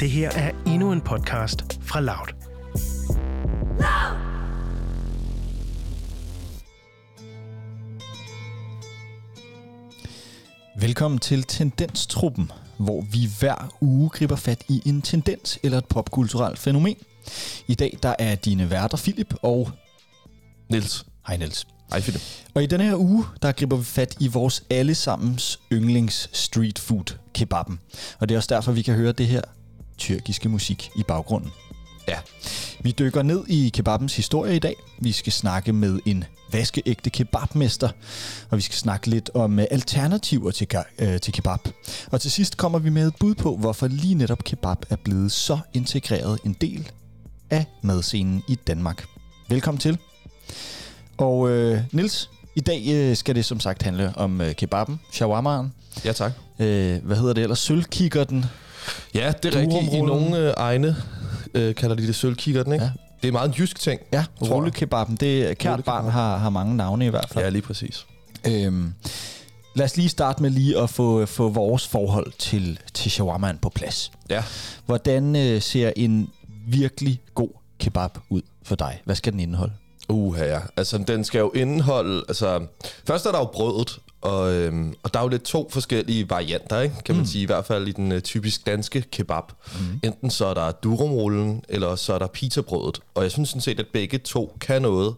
Det her er endnu en podcast fra Loud. Velkommen til Tendenstruppen, hvor vi hver uge griber fat i en tendens eller et popkulturelt fænomen. I dag der er dine værter Philip og Niels. Hej Niels. Hej Philip. Og i denne her uge, der griber vi fat i vores allesammens yndlings street food, kebaben. Og det er også derfor, vi kan høre det her tyrkiske musik i baggrunden. Ja. Vi dykker ned i kebabens historie i dag. Vi skal snakke med en vaskeægte kebabmester, og vi skal snakke lidt om øh, alternativer til, øh, til kebab. Og til sidst kommer vi med et bud på, hvorfor lige netop kebab er blevet så integreret en del af madscenen i Danmark. Velkommen til. Og øh, Nils, i dag øh, skal det som sagt handle om øh, kebaben, shawarmaen. Ja, tak. Øh, hvad hedder det ellers? Sølvkikkerten. Ja, det er rigtigt. I nogle øh, egne øh, kalder de det sølvkikkerten, ikke? Ja. Det er meget en jysk ting. Ja, rullekebaben. Det kært barn har, har mange navne i hvert fald. Ja, lige præcis. Øhm, lad os lige starte med lige at få, få vores forhold til, til shawarmaen på plads. Ja. Hvordan øh, ser en virkelig god kebab ud for dig? Hvad skal den indeholde? Uha, ja. Altså, den skal jo indeholde... Altså, først er der jo brødet, og, øhm, og der er jo lidt to forskellige varianter, ikke? kan man sige. I hvert fald i den øh, typisk danske kebab. Mm. Enten så er der durumrullen, eller så er der pizzabrødet. Og jeg synes sådan set, at begge to kan noget.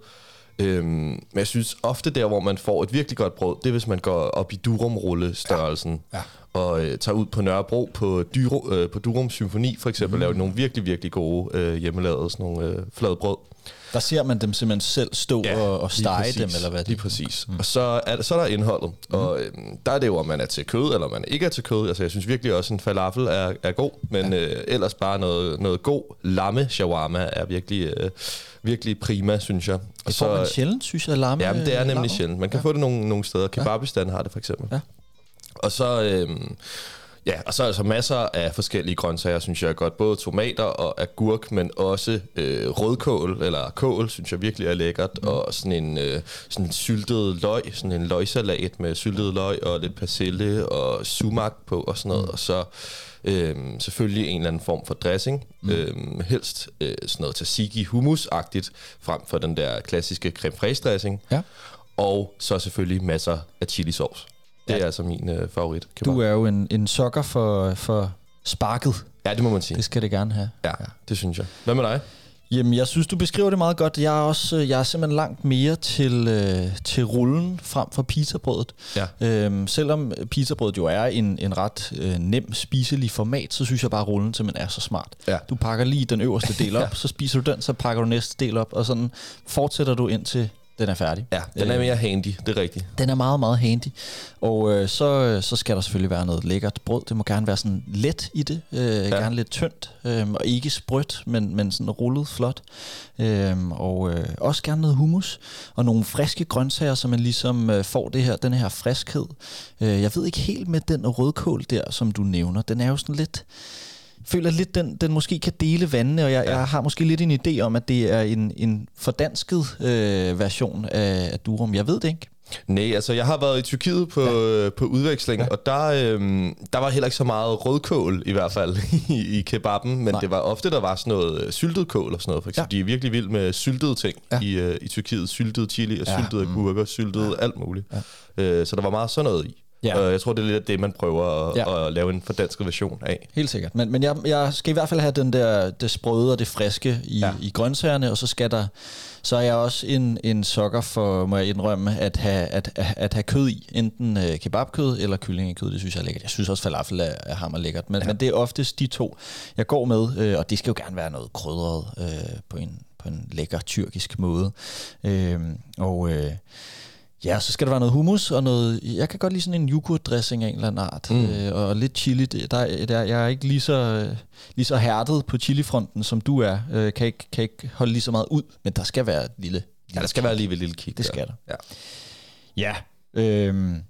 Øhm, men jeg synes ofte der, hvor man får et virkelig godt brød, det er, hvis man går op i durumrulle-størrelsen. Ja. Og øh, tager ud på Nørrebro på, Dyro, øh, på Durum Symfoni for eksempel, mm. laver nogle virkelig, virkelig gode øh, hjemmelavede sådan nogle øh, flade brød. Der ser man dem simpelthen selv stå ja, og, og lige stege præcis. dem, eller hvad Lige det præcis. Mm. Og så er, der, så er der indholdet. Mm. Og øhm, der er det jo, om man er til kød, eller man ikke er til kød. Altså, jeg synes virkelig også, en falafel er, er god. Men ja. øh, ellers bare noget, noget god lamme shawarma er virkelig, øh, virkelig prima, synes jeg. Og Det får man sjældent, synes jeg, larme. Ja, men det er nemlig larmer. sjældent. Man kan ja. få det nogle, nogle steder. Kebabistan har det for eksempel. Ja. Og så... Øhm, Ja, og så er altså masser af forskellige grøntsager, synes jeg er godt. Både tomater og agurk, men også øh, rødkål eller kål, synes jeg virkelig er lækkert. Mm. Og sådan en øh, sådan en syltet løg, sådan en løgsalat med syltet løg og lidt persille og sumak på og sådan noget. Mm. Og så øh, selvfølgelig en eller anden form for dressing. Mm. Øh, helst øh, sådan noget tzatziki hummus-agtigt, frem for den der klassiske creme fraiche dressing. Ja. Og så selvfølgelig masser af chili sauce. Det Ja. er altså min øh, favorit. kebab. Du er jo en, en sokker for, for sparket. Ja, det må man sige. Det skal det gerne have. Ja, det synes jeg. Hvad med dig? Jamen, jeg synes, du beskriver det meget godt. Jeg er, også, øh, jeg er simpelthen langt mere til, øh, til rullen frem for pizzabrødet. Ja. Øhm, selvom pizzabrødet jo er en, en ret øh, nem spiselig format, så synes jeg bare, at rullen simpelthen er så smart. Ja. Du pakker lige den øverste del op, Ja. så spiser du den, så pakker du næste del op, og sådan fortsætter du indtil den er færdig. Ja, den er mere handy, det er rigtigt. Den er meget, meget handy. Og øh, så, øh, så skal der selvfølgelig være noget lækkert brød. Det må gerne være sådan let i det. Øh, ja. Gerne lidt tyndt. Øh, og ikke sprødt, men, men sådan rullet flot. Øh, og øh, også gerne noget hummus. Og nogle friske grøntsager, så man ligesom øh, får det her, den her friskhed. Øh, jeg ved ikke helt med den rødkål der, som du nævner. Den er jo sådan lidt føler lidt, den, den måske kan dele vandene, og jeg, ja. jeg har måske lidt en idé om, at det er en, en fordansket øh, version af, af Durum. Jeg ved det ikke. Nej, altså jeg har været i Tyrkiet på, ja. på udveksling, ja. og der, øhm, der var heller ikke så meget rødkål i hvert fald i, i kebaben, men Nej. Det var ofte, der var sådan noget øh, syltet kål og sådan noget. For eksempel. Ja. De er virkelig vilde med syltede ting Ja. i, øh, i Tyrkiet. Syltet chili og Ja. ja. syltede agurker, syltet ja. alt muligt. Ja. Øh, så der var meget sådan noget i. Ja. Og jeg tror, det er lidt det, man prøver at, Ja. at lave en fordansket version af. Helt sikkert. Men, men jeg, jeg skal i hvert fald have den der, det sprøde og det friske i. Ja. i grøntsagerne, og så skal der, så er jeg også en, en sokker for, må jeg indrømme, at have, at, at, at have kød i. Enten øh, kebabkød eller kyllingekød, det synes jeg er lækkert. Jeg synes også falafel er, er hammer lækkert, men, ja. men det er oftest de to, jeg går med, øh, og det skal jo gerne være noget krydret øh, på, en, på en lækker tyrkisk måde. Øh, og øh, Ja, så skal der være noget hummus og noget... Jeg kan godt lide sådan en yoghurtdressing af en eller anden art. Mm. Øh, og lidt chili. Det- Der, er- der, jeg er ikke lige så, lige så hærdet på chilifronten, som du er. Øh, kan, ikke, kan ikke holde lige så meget ud, men der skal være et lille... Ja, der skal være lige et lille kick. Det der. skal der. Ja. Ja. Øhm,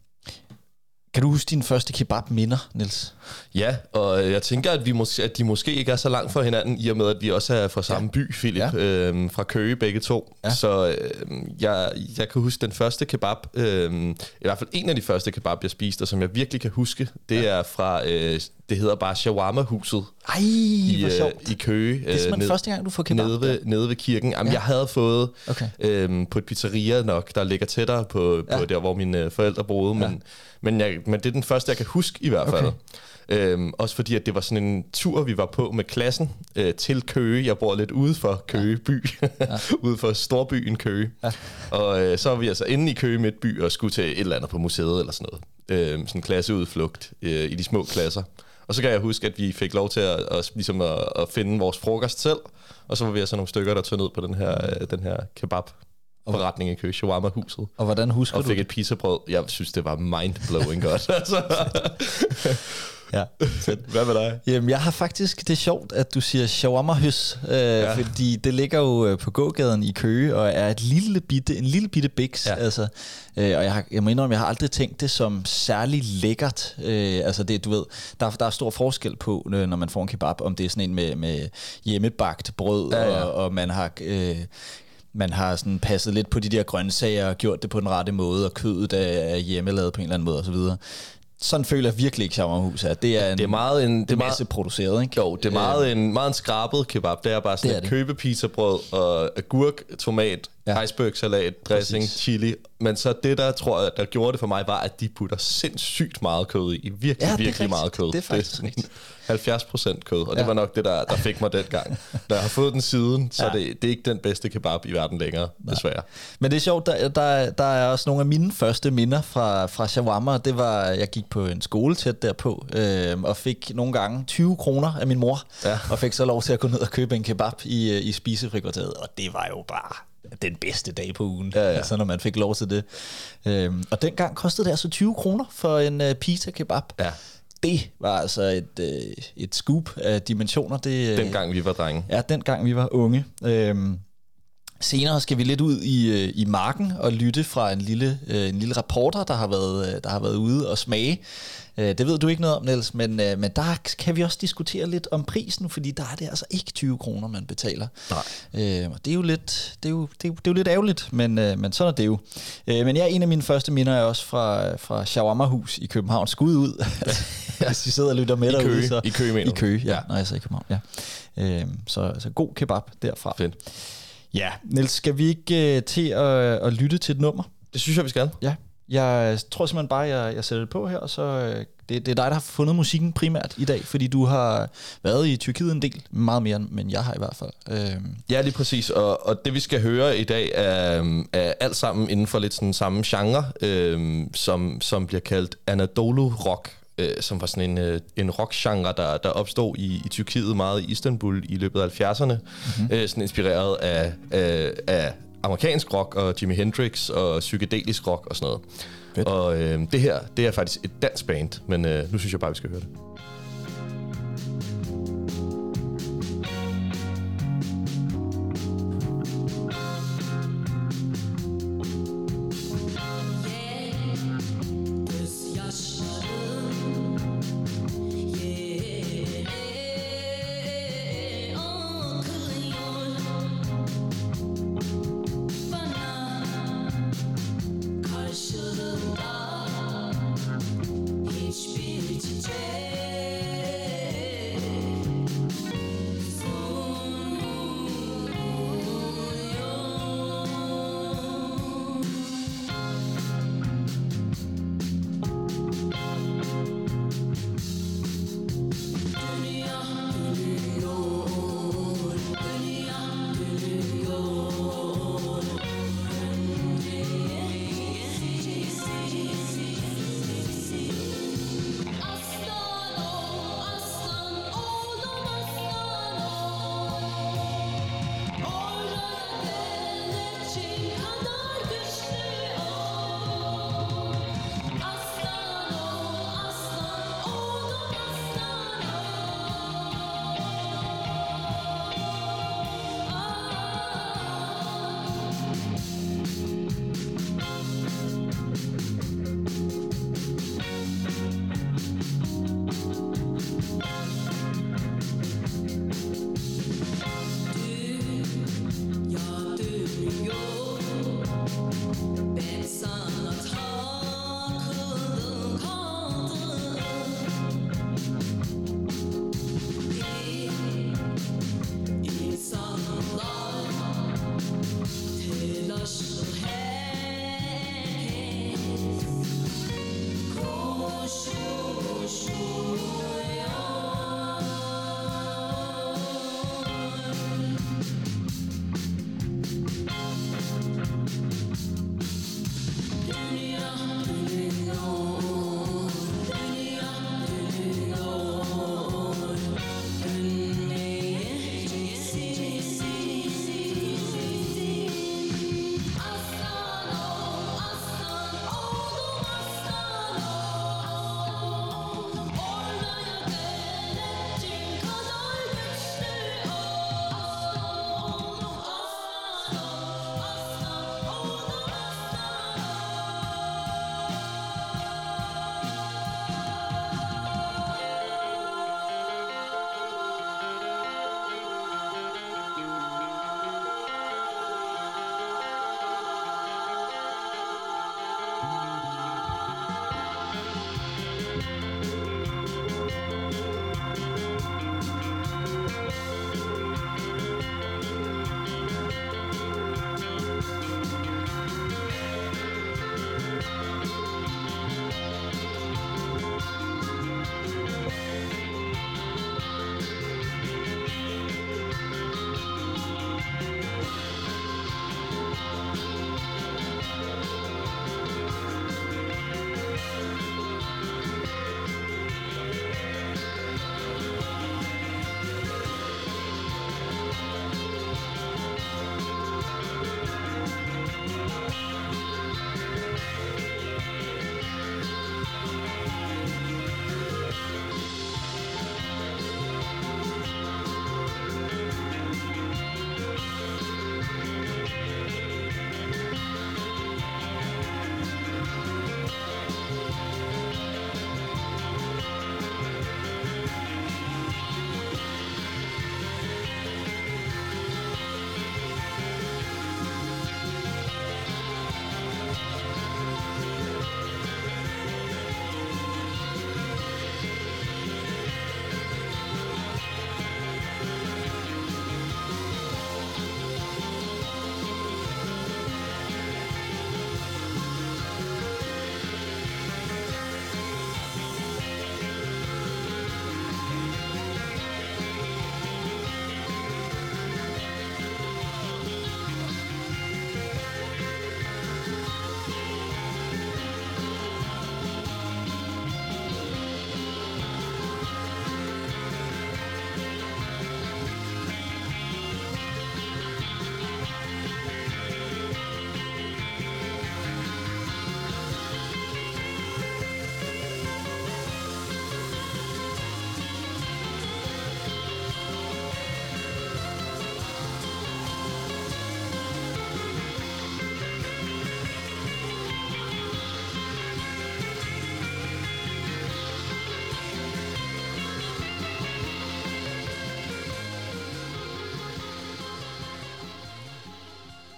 kan du huske dine første kebab-minder, Niels? Ja, og jeg tænker, at, vi mås- at de måske ikke er så langt fra hinanden, i og med, at vi også er fra samme by, Philip, Ja. ja. øhm, fra Køge begge to. Ja. Ja. Så øhm, jeg, jeg kan huske den første kebab, øhm, i hvert fald en af de første kebab, jeg spiste, og som jeg virkelig kan huske, det ja. er fra øh, det hedder bare Shawarma-huset Ej, i, hvor øh, sjovt. i Køge. det er simpelthen ned- første gang, du får kebab. nede ved, nede ved kirken. Jamen, Ja. ja. jeg havde fået Okay. øhm, på et pizzeria nok, der ligger tættere på, på Ja. der, hvor mine øh, forældre boede. Men, men, jeg, men det er den første, jeg kan huske i hvert fald. Okay. Øhm, også fordi, at det var sådan en tur, vi var på med klassen øh, til Køge. Jeg bor lidt ude for Køge by, ja. ude for storbyen Køge. Ja. Og øh, så var vi altså inde i Køge Midtby og skulle til et eller andet på museet eller sådan noget. Øhm, sådan en klasseudflugt øh, i de små klasser. Og så kan jeg huske, at vi fik lov til at, at, ligesom at, at finde vores frokost selv. Og så var vi altså nogle stykker, der tog ned på den her, øh, den her kebab forretning i Køge, Shawarma-huset. Og hvordan husker Og du fik det? et pizzabrød. Jeg synes, det var mind-blowing godt. altså. Ja. Hvad med dig? Jamen, jeg har faktisk, det er sjovt, at du siger shawarma-høs, øh, ja. fordi det ligger jo øh, på gågaden i Køge, og er et lille bitte, en lille bitte biks, ja. Altså, øh, og jeg, har, jeg må indrømme, jeg har aldrig tænkt det som særlig lækkert, øh, altså det, du ved, der, der er stor forskel på, øh, når man får en kebab, om det er sådan en med, med hjemmebagt brød, Ja, ja. Og, og man har... Øh, man har sådan passet lidt på de der grøntsager og gjort det på den rette måde, og kødet er hjemmelavet på en eller anden måde osv. Sådan føler jeg virkelig ikke shawarma-hus er. Det er, en, Det er meget en... det er meget, masse produceret, ikke? jo, det er meget en, meget en skrabet kebab. Det er bare sådan Det er et købepizzabrød og agurk, tomat, Ja. icebergsalat, dressing, Præcis. chili. Men så det, der tror jeg, der gjorde det for mig, var, at de putter sindssygt meget kød i. Virkelig, Ja, det er virkelig rigtigt. meget kød. Det er faktisk sådan rigtigt. 70 procent kød, og Ja. det var nok det, der, der fik mig dengang. Når jeg har fået den siden, så Ja. det, det er ikke den bedste kebab i verden længere, desværre. Men det er sjovt, der, der, der er også nogle af mine første minder fra, fra shawarma. Det var, jeg gik på en skole tæt derpå, øh, og fik nogle gange 20 kroner af min mor, Ja. og fik så lov til at gå ned og købe en kebab i, øh, i spisefrikvarteret, og det var jo bare den bedste dag på ugen, Ja, ja. altså når man fik lov til det. Øh, og dengang kostede det altså 20 kroner for en øh, pizza kebab. Ja. Det var altså et, øh, et scoop af dimensioner. Det, øh, Dengang vi var drenge. Ja, dengang vi var unge. Øhm, senere skal vi lidt ud i, øh, i marken og lytte fra en lille, øh, en lille reporter, der har, været, øh, der har været ude og smage. Det ved du ikke noget om, Niels, men, men der kan vi også diskutere lidt om prisen, fordi der er det altså ikke 20 kroner, man betaler. Nej. Øh, og det er jo lidt, det er jo, det er, jo- det er jo lidt ærgerligt, men, men sådan er det jo. Øh, men ja, en af mine første minder er også fra, fra Shawarma-hus i København. Skud ud, hvis I sidder og lytter med I derude. Køge. Så, I Køge, mener I? Køge, ja, Ja. når jeg sagde København, ja. Øh, så, så god kebab derfra. Fedt. Ja, Niels, skal vi ikke uh, til at, at lytte til et nummer? Det synes jeg, vi skal. Ja. Jeg tror simpelthen bare, at jeg, jeg sætter det på her, og så uh, det, det er dig, der har fundet musikken primært i dag, fordi du har været i Tyrkiet en del, meget mere end jeg har i hvert fald. Uh, Ja, lige præcis. Og, og det vi skal høre i dag er, er alt sammen inden for lidt sådan samme genre, øhm, som, som bliver kaldt Anadolu Rock, øh, som var sådan en, øh, en rockgenre, der, der opstod i, i Tyrkiet meget i Istanbul i løbet af 70'erne. Mm-hmm. Øh, sådan inspireret af, af, af amerikansk rock og Jimi Hendrix og psykedelisk rock og sådan noget. Fedt. Og øh, det her, det er faktisk et dansk band, men øh, nu synes jeg bare, vi skal høre det.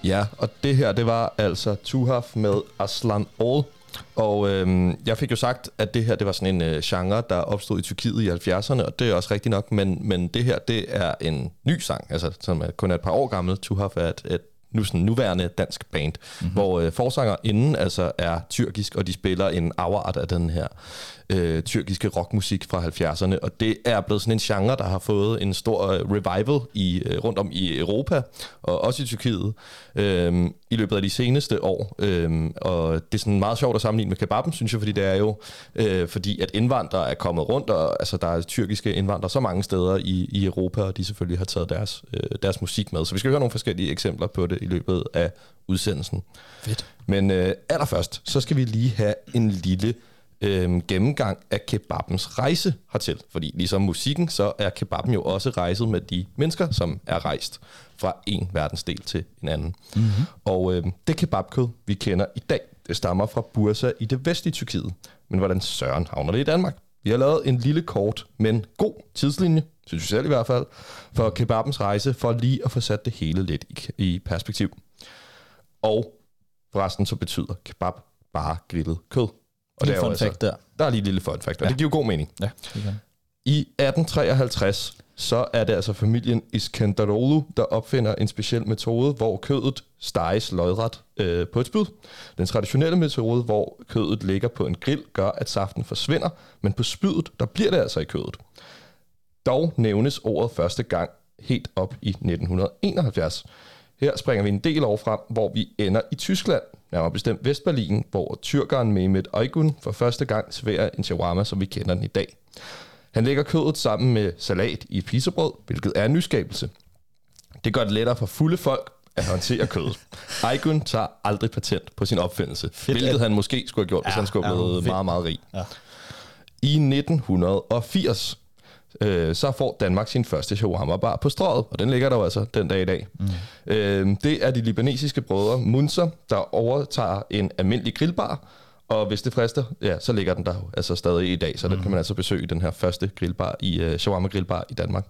Ja, og det her, det var altså Tuhaf med Aslan All. Og øhm, jeg fik jo sagt, at det her det var sådan en øh, genre, der opstod i Tyrkiet i 70'erne, og det er også rigtigt nok, men, men det her, det er en ny sang, altså som er kun er et par år gammel. Tuhaf er et, et nu sådan nuværende dansk band, mm-hmm. hvor øh, forsanger inden altså er tyrkisk, og de spiller en afart af den her øh, tyrkiske rockmusik fra 70'erne, og det er blevet sådan en genre, der har fået en stor øh, revival i øh, rundt om i Europa, og også i Tyrkiet, øh, i løbet af de seneste år. Øh, og det er sådan meget sjovt at sammenligne med kebaben, synes jeg, fordi det er jo, øh, fordi at indvandrere er kommet rundt, og altså, der er tyrkiske indvandrere så mange steder i, i Europa, og de selvfølgelig har taget deres, øh, deres musik med. Så vi skal høre nogle forskellige eksempler på det i løbet af udsendelsen. Fedt. Men øh, allerførst, så skal vi lige have en lille øh, gennemgang af kebabens rejse hertil. Fordi ligesom musikken, så er kebaben jo også rejset med de mennesker, som er rejst fra en verdensdel til en anden. Mm-hmm. Og øh, det kebabkød, vi kender i dag, det stammer fra Bursa i det vestlige Tyrkiet. Men hvordan søren havner det i Danmark? Vi har lavet en lille kort, men god tidslinje, synes vi selv i hvert fald, for kebabens rejse, for lige at få sat det hele lidt i, i perspektiv. Og forresten så betyder kebab bare grillet kød. Og det er fun altså, fact der. Der er lige et lille fun fact, og ja. det giver god mening. Ja, det kan. I 1853, så er det altså familien Iskenderoglu, der opfinder en speciel metode, hvor kødet steges lodret øh, på et spyd. Den traditionelle metode, hvor kødet ligger på en grill, gør, at saften forsvinder, men på spydet, der bliver det altså i kødet. Dog nævnes ordet første gang helt op i 1971. Her springer vi en del år frem, hvor vi ender i Tyskland, nærmere bestemt Vestberlin, hvor tyrkeren Mehmet Aygun for første gang serverer en shawarma, som vi kender den i dag. Han lægger kødet sammen med salat i pizzabrød, hvilket er en nyskabelse. Det gør det lettere for fulde folk at håndtere kødet. Aygun tager aldrig patent på sin opfindelse, fedt, hvilket han måske skulle have gjort, ja, hvis han skulle have ja, meget, meget rig. Ja. I 1980 øh, så får Danmark sin første shawarma-bar på strøget, og den ligger der jo altså den dag i dag. Mm. Øh, det er de libanesiske brødre Munzer, der overtager en almindelig grillbar, og hvis det frister, ja, så ligger den der jo altså stadig i dag, så mm. den kan man altså besøge den her første grillbar i uh, shawarma grillbar i Danmark.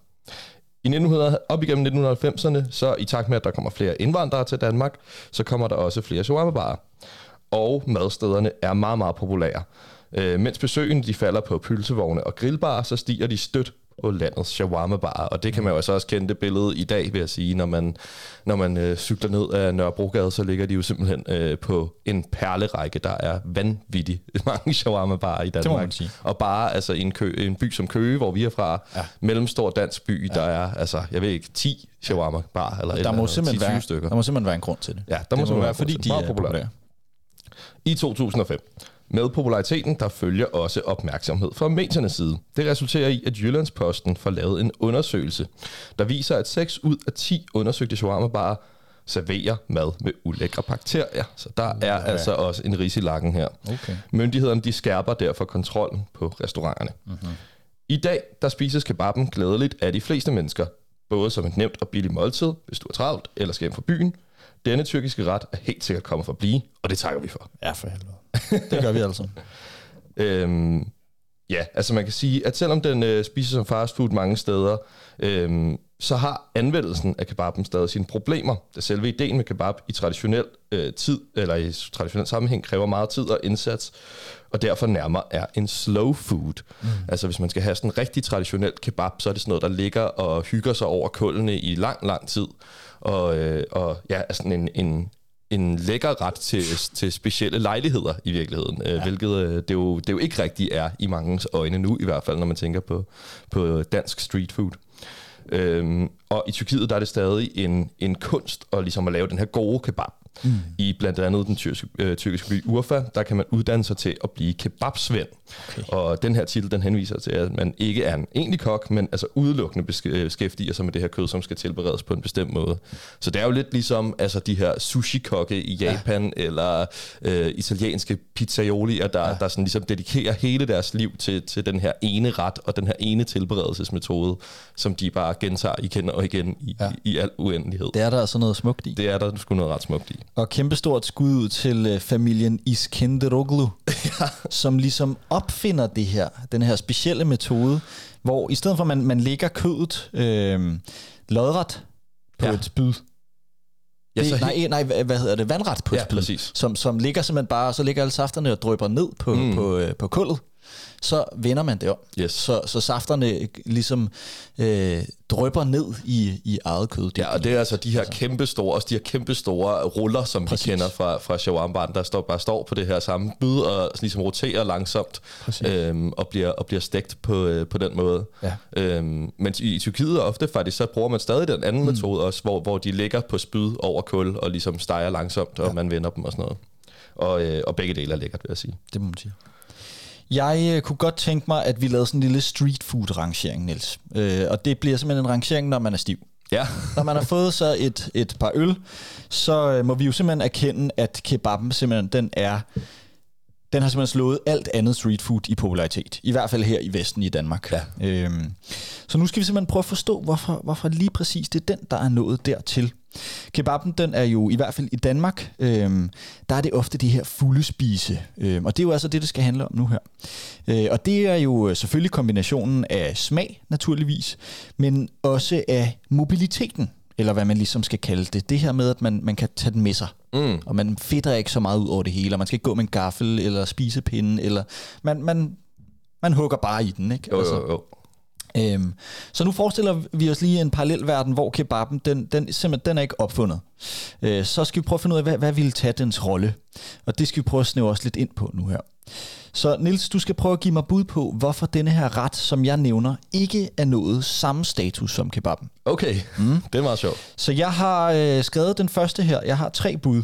I 1900, op igennem 1990'erne, så i takt med, at der kommer flere indvandrere til Danmark, så kommer der også flere shawarma-barer. Og madstederne er meget, meget populære. Øh, mens besøgende de falder på pølsevogne og grillbar, så stiger de stødt på landets shawarma bar. Og det kan man jo altså også kende det billede i dag, vil jeg sige. Når man, når man øh, cykler ned af Nørrebrogade, så ligger de jo simpelthen øh, på en perlerække, der er vanvittigt mange shawarma bar i Danmark. Og bare altså, i en, kø, en by som Køge, hvor vi er fra, ja. mellemstor dansk by, ja. der er, altså, jeg ved ikke, 10 shawarma bar, eller, der må eller 10 være, stykker. Der må simpelthen være en grund til det. Ja, der det må, må være, fordi de er populære. I 2005, med populariteten, der følger også opmærksomhed fra mediernes side. Det resulterer i, at Jyllandsposten får lavet en undersøgelse, der viser, at 6 ud af 10 undersøgte shawarma serverer mad med ulækre bakterier. Så der er ja. altså også en ris i lakken her. Okay. Myndighederne de skærper derfor kontrollen på restauranterne. Mm-hmm. I dag der spises kebaben glædeligt af de fleste mennesker, både som et nemt og billigt måltid, hvis du er travlt eller skal hjem fra byen. Denne tyrkiske ret er helt sikkert kommet for at blive, og det takker vi for. Ja, for helvede. det gør vi altså. øhm, ja, altså man kan sige, at selvom den øh, spises som fast food mange steder, øhm, så har anvendelsen af kebaben stadig sine problemer, da selve ideen med kebab i traditionel øh, tid, eller i traditionel sammenhæng, kræver meget tid og indsats, og derfor nærmere er en slow food. Mm. Altså hvis man skal have sådan en rigtig traditionel kebab, så er det sådan noget, der ligger og hygger sig over kullene i lang, lang tid, og, øh, og ja, er sådan en, en, en lækker ret til, til specielle lejligheder i virkeligheden, øh, ja. hvilket øh, det, jo, det jo ikke rigtig er i mange øjne nu, i hvert fald når man tænker på, på dansk street food. Øhm, og i Tyrkiet der er det stadig en, en kunst at, ligesom at lave den her gode kebab. Mm. I blandt andet den tyrkiske, øh, tyrkiske by Urfa, der kan man uddanne sig til at blive kebabsvend. Okay. Og den her titel, den henviser til, at man ikke er en egentlig kok, men altså udelukkende øh, beskæftiger sig med det her kød, som skal tilberedes på en bestemt måde. Så det er jo lidt ligesom altså, de her sushi-kokke i Japan, ja. eller øh, italienske pizzaiolier, der, ja. der sådan ligesom dedikerer hele deres liv til, til den her ene ret, og den her ene tilberedelsesmetode, som de bare gentager igen og igen i, ja. i, i al uendelighed. Det er der altså noget smukt i. Det er der sgu noget ret smukt i. Og kæmpestort skud ud til øh, familien Iskenderoglu, ja. som ligesom opfinder det her, den her specielle metode, hvor i stedet for, at man, man lægger kødet øh, lodret på ja. et spyd, Ja, det, så nej, nej, hvad, hedder det? Vandret på Ja, spyd, præcis. Som, som ligger simpelthen bare, så ligger alle safterne og drypper ned på, mm. på, øh, på kullet. Så vender man det om. Yes. Så, så safterne ligesom øh, drypper ned i, i eget kød. Ja, og det er altså de her kæmpe store, også de her kæmpe store ruller, som Præcis. vi kender fra, fra shawarma der står, bare står på det her samme byd og ligesom roterer langsomt øhm, og, bliver, og bliver stegt på, øh, på den måde. Ja. Øhm, men i, i Tyrkiet ofte faktisk, så bruger man stadig den anden mm. metode også, hvor, hvor de ligger på spyd over kul og ligesom steger langsomt, og ja. man vender dem og sådan noget. Og, øh, og begge dele er lækkert, vil jeg sige. Det må man sige. Jeg øh, kunne godt tænke mig, at vi lavede sådan en lille street food rangering, Niels. Øh, og det bliver simpelthen en rangering, når man er stiv. Ja. Når man har fået så et, et par øl, så øh, må vi jo simpelthen erkende, at kebaben simpelthen, den er den har simpelthen slået alt andet street food i popularitet. I hvert fald her i Vesten i Danmark. Ja. Øhm, så nu skal vi simpelthen prøve at forstå, hvorfor, hvorfor lige præcis det er den, der er nået dertil. Kebaben, den er jo i hvert fald i Danmark, øhm, der er det ofte det her fulde spise. Øhm, og det er jo altså det, det skal handle om nu her. Øh, og det er jo selvfølgelig kombinationen af smag, naturligvis, men også af mobiliteten eller hvad man ligesom skal kalde det. Det her med, at man, man kan tage den med sig. Mm. Og man fedter ikke så meget ud over det hele, og man skal ikke gå med en gaffel eller spisepinde, eller man, man, man hugger bare i den, ikke? Jo, altså, jo, jo. Øhm, så nu forestiller vi os lige en parallelverden, hvor kebaben, den, den, simpelthen, den er ikke opfundet. Øh, så skal vi prøve at finde ud af, hvad, hvad vil tage dens rolle? Og det skal vi prøve at snæve os lidt ind på nu her. Så Nils, du skal prøve at give mig bud på, hvorfor denne her ret, som jeg nævner, ikke er nået samme status som kebaben. Okay, mm. det er meget sjovt. Så jeg har øh, skrevet den første her. Jeg har tre bud.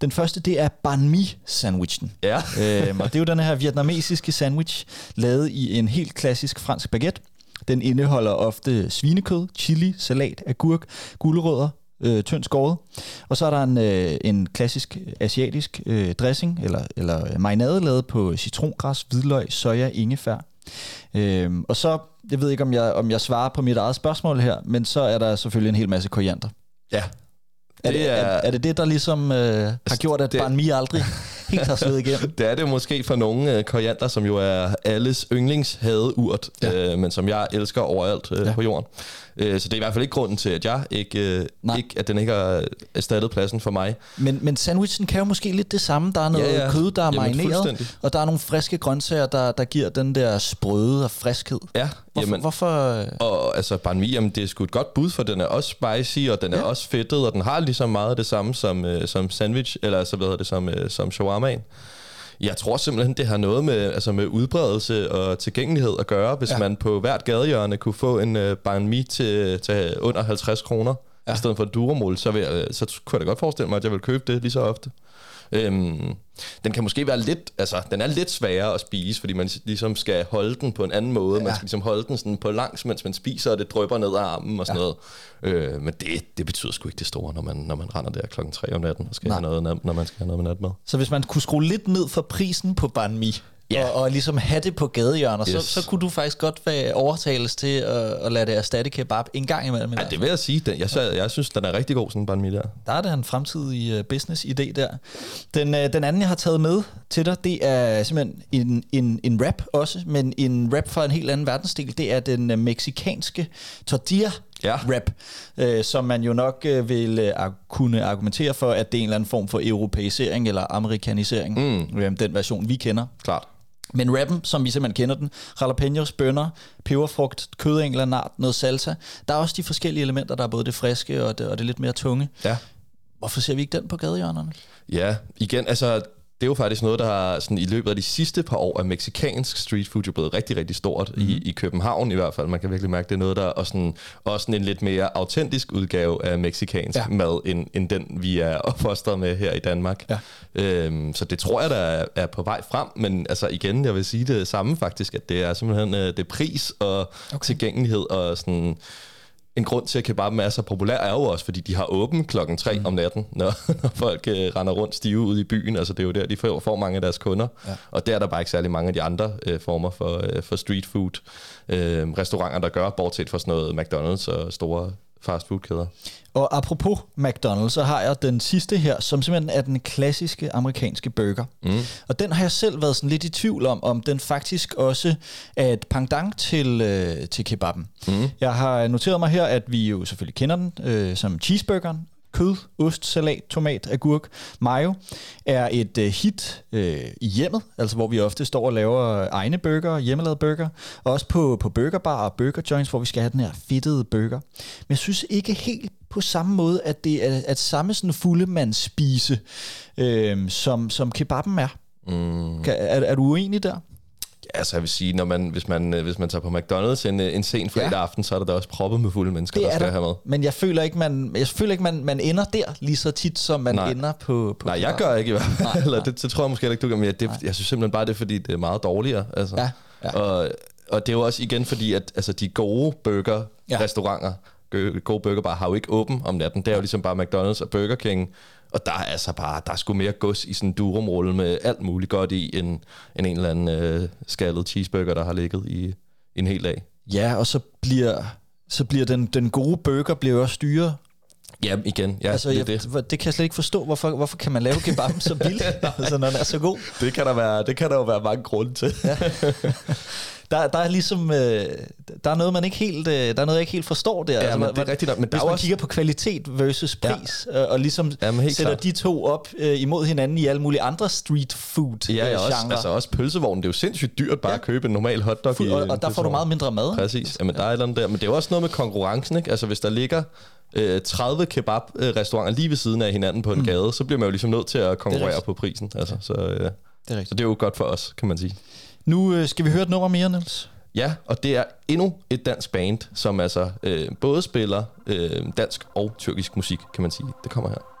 Den første, det er banh mi-sandwichen. Ja. øhm, og det er jo den her vietnamesiske sandwich, lavet i en helt klassisk fransk baguette. Den indeholder ofte svinekød, chili, salat, agurk, gulerødder, øh, tyndt skåret. Og så er der en, øh, en klassisk asiatisk øh, dressing, eller, eller marinade lavet på citrongræs, hvidløg, soja, ingefær. Øhm, og så, jeg ved ikke, om jeg, om jeg svarer på mit eget spørgsmål her, men så er der selvfølgelig en hel masse koriander. Ja. Er det, er, er, er det det, der ligesom øh, har gjort, at det- Banh Mi aldrig helt har slået igennem? Det er det måske for nogle øh, koriander, som jo er alles yndlingshadeurt, Ja. ja. øh, men som jeg elsker overalt øh, ja. på jorden. Øh, så det er i hvert fald ikke grunden til, at jeg ikke, øh, Nej. ikke at den ikke har erstattet pladsen for mig. Men, men sandwichen kan jo måske lidt det samme. Der er noget Ja, ja. kød, der er Jamen, marineret, og der er nogle friske grøntsager, der, der giver den der sprøde og friskhed. Ja, Hvorfor? jamen, hvorfor øh, Og altså banh mi, jamen, det er sgu et godt bud, for den er også spicy, og den er Ja. også fedtet, og den har ligesom meget af det samme som, øh, som sandwich, eller så hvad hedder det, som, øh, som shawarmaen. Jeg tror simpelthen, det har noget med, altså med udbredelse og tilgængelighed at gøre, hvis Ja. man på hvert gadehjørne kunne få en øh, banh mi til, til under 50 kroner, Ja. i stedet for et duromol, så, vil jeg, så kunne jeg da godt forestille mig, at jeg vil købe det lige så ofte. Øhm, den kan måske være lidt, altså den er lidt sværere at spise, fordi man ligesom skal holde den på en anden måde. Ja. Man skal ligesom holde den sådan på langs, mens man spiser, og det drypper ned ad armen og sådan ja. noget. Øh, men det, det betyder sgu ikke det store, når man, når man render der klokken 3 om natten og skal Nej. have noget, når man skal have noget med natmad. Så hvis man kunne skrue lidt ned for prisen på banh mi, Ja. og, og ligesom have det på gadehjørner, yes. Så, så kunne du faktisk godt overtales til at, at lade det erstatte kebab en gang imellem. Ja, det vil jeg sige. Den, jeg, jeg, jeg synes, den er rigtig god, sådan en banh mi der. Der er der en fremtidig uh, business-idé der. Den, uh, den anden, jeg har taget med til dig, det er simpelthen en, en, en rap også, men en rap fra en helt anden verdensdel. Det er den uh, meksikanske tortilla Ja. rap, uh, som man jo nok uh, vil uh, kunne argumentere for, at det er en eller anden form for europæisering eller amerikanisering. Mm. Uh, den version, vi kender. Klart. Men rappen, som vi simpelthen kender den, jalapenos, bønner, peberfrugt, kød af en eller anden art, noget salsa. Der er også de forskellige elementer, der er både det friske og det, og det lidt mere tunge. Ja. Hvorfor ser vi ikke den på gadehjørnerne? Ja, igen, altså det er jo faktisk noget, der har sådan, i løbet af de sidste par år, er meksikansk street food jo blevet rigtig, rigtig stort mm. i, i København i hvert fald. Man kan virkelig mærke, det er noget, der er sådan, også sådan en lidt mere autentisk udgave af meksikansk Ja. mad, end, end den, vi er opfostret med her i Danmark. Ja. Øhm, så det tror jeg, der er, er på vej frem. Men altså igen, jeg vil sige det samme faktisk, at det er simpelthen øh, det pris og okay. tilgængelighed og sådan en grund til, at kebaben er så populær, er jo også, fordi de har åben klokken 3 mm. om natten, når, når folk øh, render rundt stive ude i byen. Altså, det er jo der, de får, får mange af deres kunder. Ja. Og der er der bare ikke særlig mange af de andre øh, former for, øh, for street food øh, restauranter, der gør, bortset fra sådan noget McDonald's og store fastfoodkæder. Og apropos McDonald's, så har jeg den sidste her, som simpelthen er den klassiske amerikanske burger. Mm. Og den har jeg selv været sådan lidt i tvivl om, om den faktisk også er et pendant til, øh, til kebaben. Mm. Jeg har noteret mig her, at vi jo selvfølgelig kender den øh, som cheeseburgeren, kød, ost, salat, tomat, agurk, mayo, er et øh, hit øh, i hjemmet, altså hvor vi ofte står og laver egne burger, hjemmelavede burger, og også på, på burgerbar og burger joints, hvor vi skal have den her fedtede burger. Men jeg synes ikke helt på samme måde, at det er at samme sådan fuldemands spise, øh, som, som kebaben er. Mm. Kan, er. Er du uenig der? Altså jeg vil sige, når man, hvis, man, øh, hvis man tager på McDonald's en, øh, en sen fredag ja. aften, så er der da også proppet med fulde mennesker, det der skal der. have med. Men jeg føler ikke, man, jeg føler ikke man, man ender der lige så tit, som man Nej. ender på, på Nej, jeg gør ikke i hvert fald. Eller det, det, tror jeg måske ikke, du gør. Men jeg, det, jeg synes simpelthen bare, det er, fordi det er meget dårligere. Altså. Ja. Ja. Og, og det er jo også igen fordi, at altså, de gode burger-restauranter, ja. gode burgerbar, har jo ikke åben om natten. Det er jo ligesom bare McDonald's og Burger King. Og der er altså bare, der er sgu mere gods i sådan en durumrulle med alt muligt godt i, end, end en eller anden øh, skaldet cheeseburger, der har ligget i, en hel dag. Ja, og så bliver, så bliver den, den gode burger bliver også dyre. Ja, igen. Ja, altså, det, jeg, det. det kan jeg slet ikke forstå. Hvorfor, hvorfor kan man lave kebab så billigt, altså, når den er så god? Det kan der, være, det kan der jo være mange grunde til. ja. der, der er ligesom, øh, der er noget, man ikke helt, øh, der er noget, jeg ikke helt forstår der. Ja, altså, men det er rigtigt. Men hvis man også... kigger på kvalitet versus pris, ja. øh, og ligesom ja, sætter klar. de to op øh, imod hinanden i alle mulige andre street food Ja, ja øh, også, altså også pølsevognen. Det er jo sindssygt dyrt bare ja. at købe en normal hotdog Fuld, i Og, og der får du meget mindre mad. Præcis. Jamen, der er et eller andet der. Men det er jo også noget med konkurrencen, ikke? Altså hvis der ligger øh, 30 kebab-restauranter lige ved siden af hinanden på en mm. gade, så bliver man jo ligesom nødt til at konkurrere på prisen. Altså, så, øh, det er så det er jo godt for os, kan man sige. Nu øh, skal vi høre et nummer mere, Niels. Ja, og det er endnu et dansk band, som altså øh, både spiller øh, dansk og tyrkisk musik, kan man sige. Det kommer her.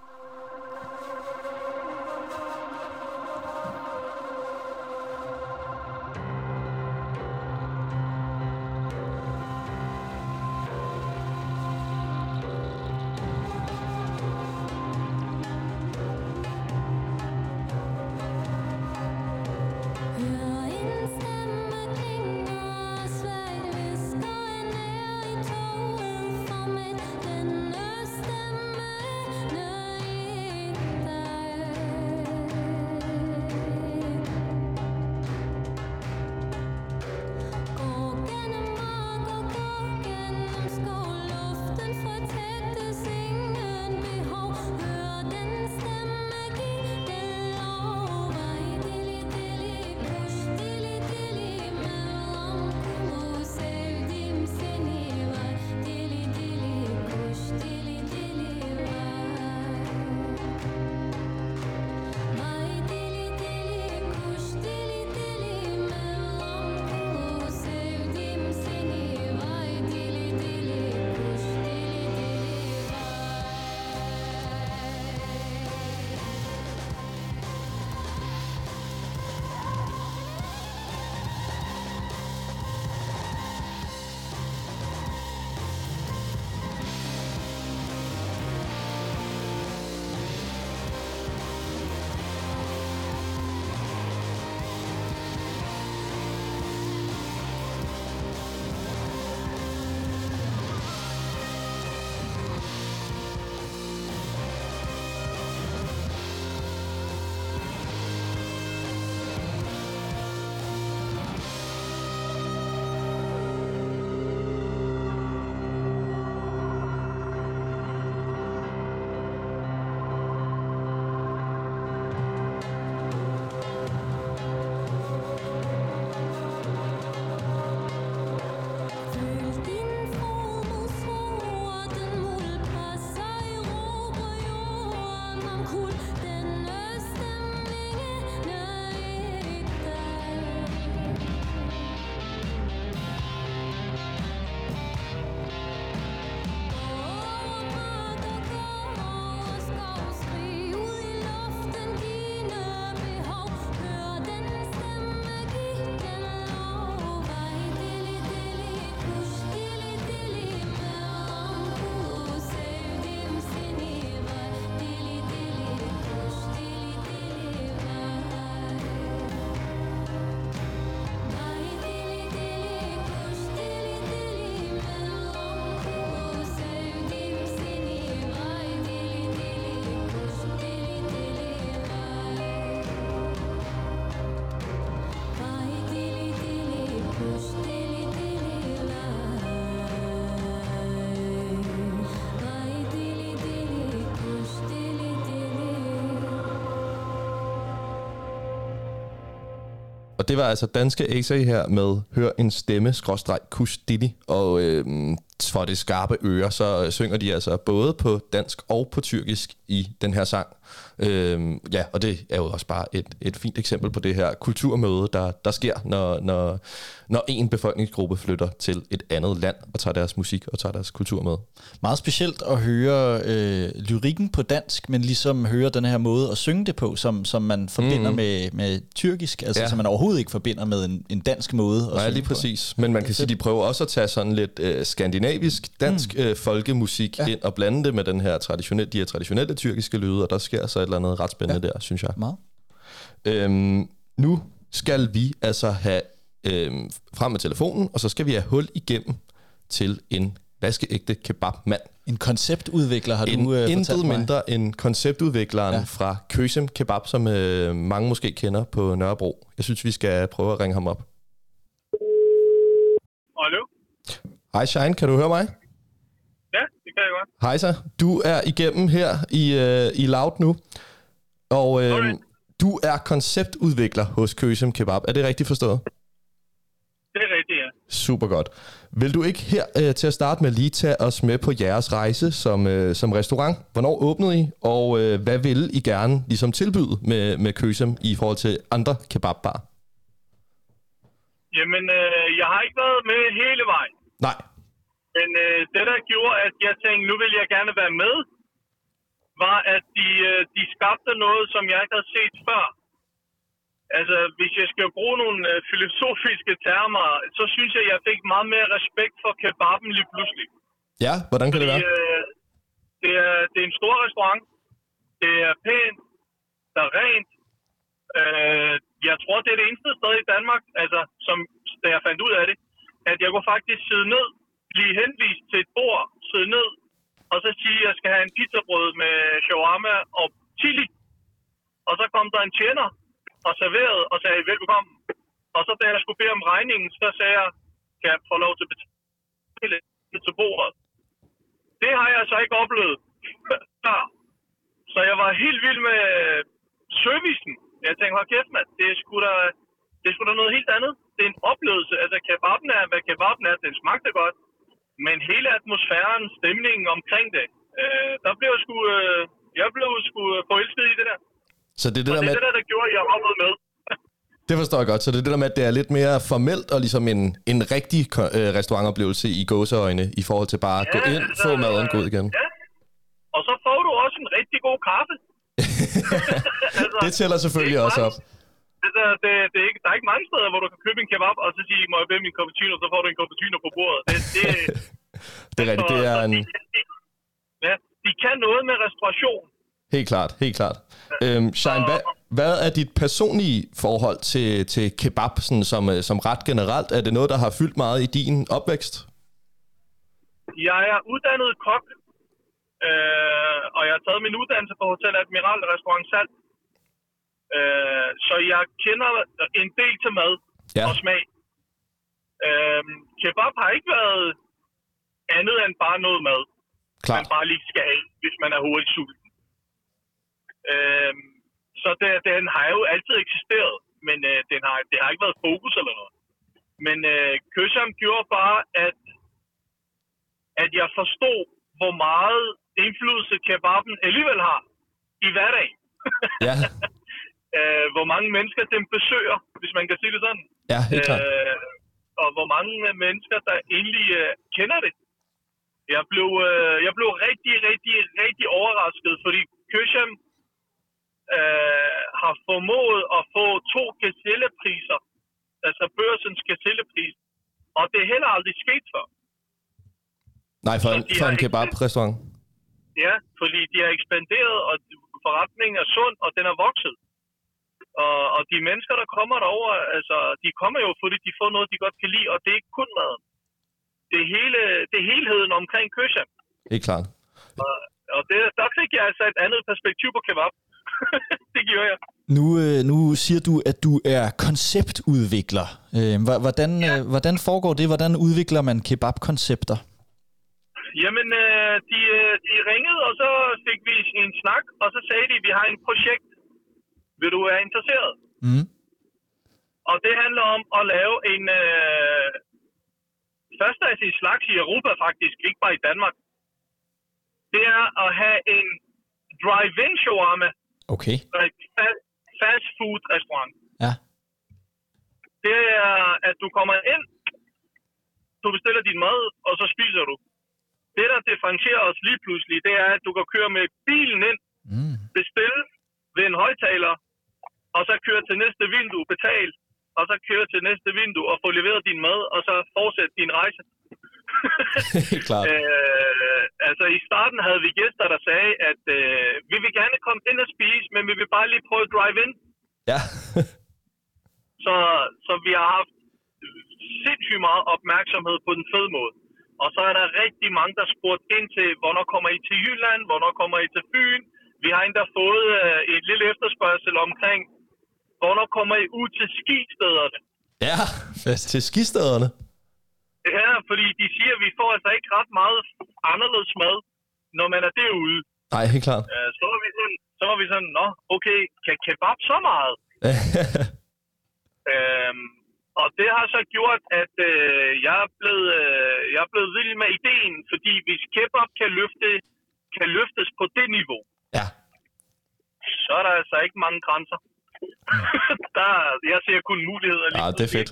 Og det var altså danske AC her med Hør en stemme, skråstreg, Kustili. Og øh, for det skarpe øre, så øh, synger de altså både på dansk og på tyrkisk i den her sang. Øhm, ja, og det er jo også bare et, et fint eksempel på det her kulturmøde, der, der sker, når, når, når en befolkningsgruppe flytter til et andet land og tager deres musik og tager deres kultur med. Meget specielt at høre øh, lyrikken på dansk, men ligesom høre den her måde at synge det på, som, som man forbinder mm. med, med tyrkisk, altså ja. som man overhovedet ikke forbinder med en, en dansk måde at Nej, synge lige på. præcis. Men man kan sige, de prøver også at tage sådan lidt øh, skandinavisk, dansk mm. øh, folkemusik ja. ind og blande det med den her traditionelle, de her traditionelle tyrkiske lyde, og der sker så et eller andet ret spændende ja. der, synes jeg. Meget. Øhm, nu skal vi altså have øhm, frem med telefonen, og så skal vi have hul igennem til en vaskeægte kebabmand. En konceptudvikler har en, du øh, Intet mig. mindre end konceptudvikleren. Ja. fra Køsem Kebab, som øh, mange måske kender på Nørrebro. Jeg synes, vi skal prøve at ringe ham op. Hallo? Hej Shine, kan du høre mig? Ja, det kan jeg godt. Hej så. Du er igennem her i, øh, i Loud nu. Og øh, du er konceptudvikler hos Køsem Kebab. Er det rigtigt forstået? Det er rigtigt, ja. Super godt. Vil du ikke her øh, til at starte med lige tage os med på jeres rejse som, øh, som restaurant? Hvornår åbnede I, og øh, hvad vil I gerne ligesom tilbyde med, med Køsem i forhold til andre kebabbar? Jamen, øh, jeg har ikke været med hele vejen. Nej. Men øh, det, der gjorde, at jeg tænkte, nu vil jeg gerne være med, var, at de, øh, de skabte noget, som jeg ikke havde set før. Altså, hvis jeg skal bruge nogle øh, filosofiske termer, så synes jeg, jeg fik meget mere respekt for kebaben lige pludselig. Ja, hvordan kan det være? Øh, det, er, det er en stor restaurant. Det er pænt. Der er rent. Øh, jeg tror, det er det eneste sted i Danmark, altså, som, da jeg fandt ud af det, at jeg kunne faktisk sidde ned, blive henvist til et bord, sidde ned, og så sige, at jeg skal have en pizzabrød med shawarma og chili. Og så kom der en tjener og serverede og sagde, velkommen. Og så da jeg skulle bede om regningen, så sagde jeg, kan jeg få lov til at betale til bordet? Det har jeg altså ikke oplevet før. Så jeg var helt vild med servicen. Jeg tænkte, hold kæft, mand, det er sgu da, det er sgu da noget helt andet. Det er en oplevelse. Altså, kebaben er, hvad kebaben er, den smagte godt. Men hele atmosfæren, stemningen omkring det, øh, der blev jeg sgu, øh, jeg blev sgu forelsket i det der. Så det er det der det med, det der, der gjorde, at jeg hoppede med. det forstår jeg godt, så det er det der med, at det er lidt mere formelt og ligesom en, en rigtig øh, restaurantoplevelse i gåseøjne i forhold til bare at gå ind, altså, få maden, gå ud igen. Ja. Og så får du også en rigtig god kaffe. altså, Det tæller selvfølgelig det også op. Altså, det, det er ikke, der er ikke mange steder, hvor du kan købe en kebab, og så sige, må jeg bede min cappuccino, så får du en cappuccino på bordet. Det, det, Det er rigtigt, det er en... de, de, ja, de kan noget med restauration. Helt klart, helt klart. Øhm, Shine, hvad, hvad er dit personlige forhold til, til kebab sådan, som, øh, som ret generelt? Er det noget, der har fyldt meget i din opvækst? Jeg er uddannet kok, øh, og jeg har taget min uddannelse på Hotel Admiral Restaurant Salt. Øh, så jeg kender en del til mad Ja. og smag. Øh, kebab har ikke været andet end bare noget mad, Klart. man bare lige skal have, hvis man er hurtigt sulten. Øh, så det, den har jo altid eksisteret, men øh, den har, det har ikke været fokus eller noget. Men øh, Køsam gjorde bare, at at jeg forstod, hvor meget indflydelse kebaben alligevel har i hverdagen. Ja, øh, hvor mange mennesker den besøger, hvis man kan sige det sådan. ja helt klart. Øh, og hvor mange mennesker, der egentlig øh, kender det. Jeg blev, øh, jeg blev rigtig, rigtig, rigtig overrasket, fordi Køsham øh, har formået at få to gazellepriser, altså børsens gazellepris, og det er heller aldrig sket før. Nej, for en, for en kebab-restaurant. Ja, fordi de har ekspanderet, og forretningen er sund, og den er vokset. Og, og de mennesker, der kommer derover, altså, de kommer jo, fordi de får noget, de godt kan lide, og det er ikke kun maden. Det er, hele, det er helheden omkring Køsham. Helt klart. Og, og det, der fik jeg altså et andet perspektiv på kebab. det gjorde jeg. Nu, øh, nu siger du, at du er konceptudvikler. Øh, hvordan, øh, hvordan foregår det? Hvordan udvikler man kebabkoncepter? Jamen, de, de ringede, og så fik vi en snak, og så sagde de, vi har et projekt. Vil du være interesseret? Mm. Og det handler om at lave en øh, første af sin slags i Europa faktisk, ikke bare i Danmark. Det er at have en drive-in shawarma, Okay. fast food restaurant. Ja. Det er, at du kommer ind, du bestiller din mad, og så spiser du. Det, der differentierer os lige pludselig, det er, at du kan køre med bilen ind, Mm. bestille ved en højtaler, og så køre til næste vindue, betale, og så køre til næste vindue og få leveret din mad, og så fortsætte din rejse. Klart. øh, altså i starten havde vi gæster, der sagde, at øh, vi vil gerne komme ind og spise, men vi vil bare lige prøve drive-in. Ja. Så, så vi har haft sindssygt meget opmærksomhed på den fede måde. Og så er der rigtig mange, der spurgt ind til, hvornår kommer I til Jylland, hvornår kommer I til Fyn. Vi har endda fået øh, et lille efterspørgsel omkring, hvornår kommer I ud til skistederne. ja, til skistederne. Ja, fordi de siger, at vi får altså ikke ret meget anderledes mad, når man er derude. Nej, helt klart. Øh, så var vi sådan, så var vi sådan, nå, okay, kan kebab så meget? Øhm, og det har så gjort, at øh, jeg, er blevet, øh, jeg er blevet vild med ideen, fordi hvis kebab kan, løfte, kan løftes på det niveau, ja. så er der altså ikke mange grænser. der, jeg ser kun muligheder lige Ja, det er fedt.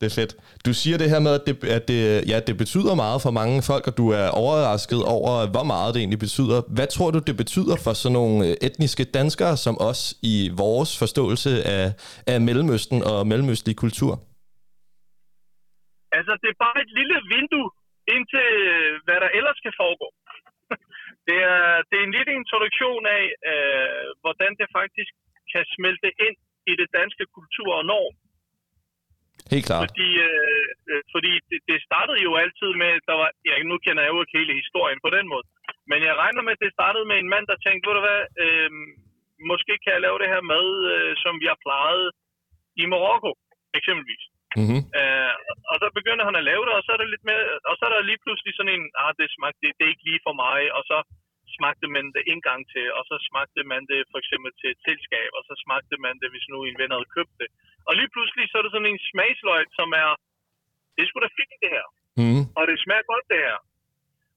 Det er fedt. Du siger det her med, at det, at det, ja, det betyder meget for mange folk, og du er overrasket over, hvor meget det egentlig betyder. Hvad tror du, det betyder for sådan nogle øh, etniske danskere som os i vores forståelse af, af Mellemøsten og mellemøstlig kultur? Altså, det er bare et lille vindue ind til, hvad der ellers kan foregå. det, er, det er en lille introduktion af, øh, hvordan det faktisk kan smelte ind i det danske kultur og norm. Helt klart. Fordi, øh, øh, fordi det, det startede jo altid med, der var, ja, nu kender jeg jo ikke hele historien på den måde, men jeg regner med, at det startede med en mand, der tænkte, ved du hvad, øh, måske kan jeg lave det her mad, øh, som vi har plejet i Marokko, eksempelvis. Mm-hmm. Øh, og så begynder han at lave det, og så er det lidt mere, og så er der lige pludselig sådan en, ah, det smagte, det, det er ikke lige for mig, og så smagte man det en gang til, og så smagte man det for eksempel til et selskab, og så smagte man det, hvis nu en ven havde købt det. Og lige pludselig så er det sådan en smagsløg, som er, det er sgu da fint det her, Mm-hmm. og det smager godt det her.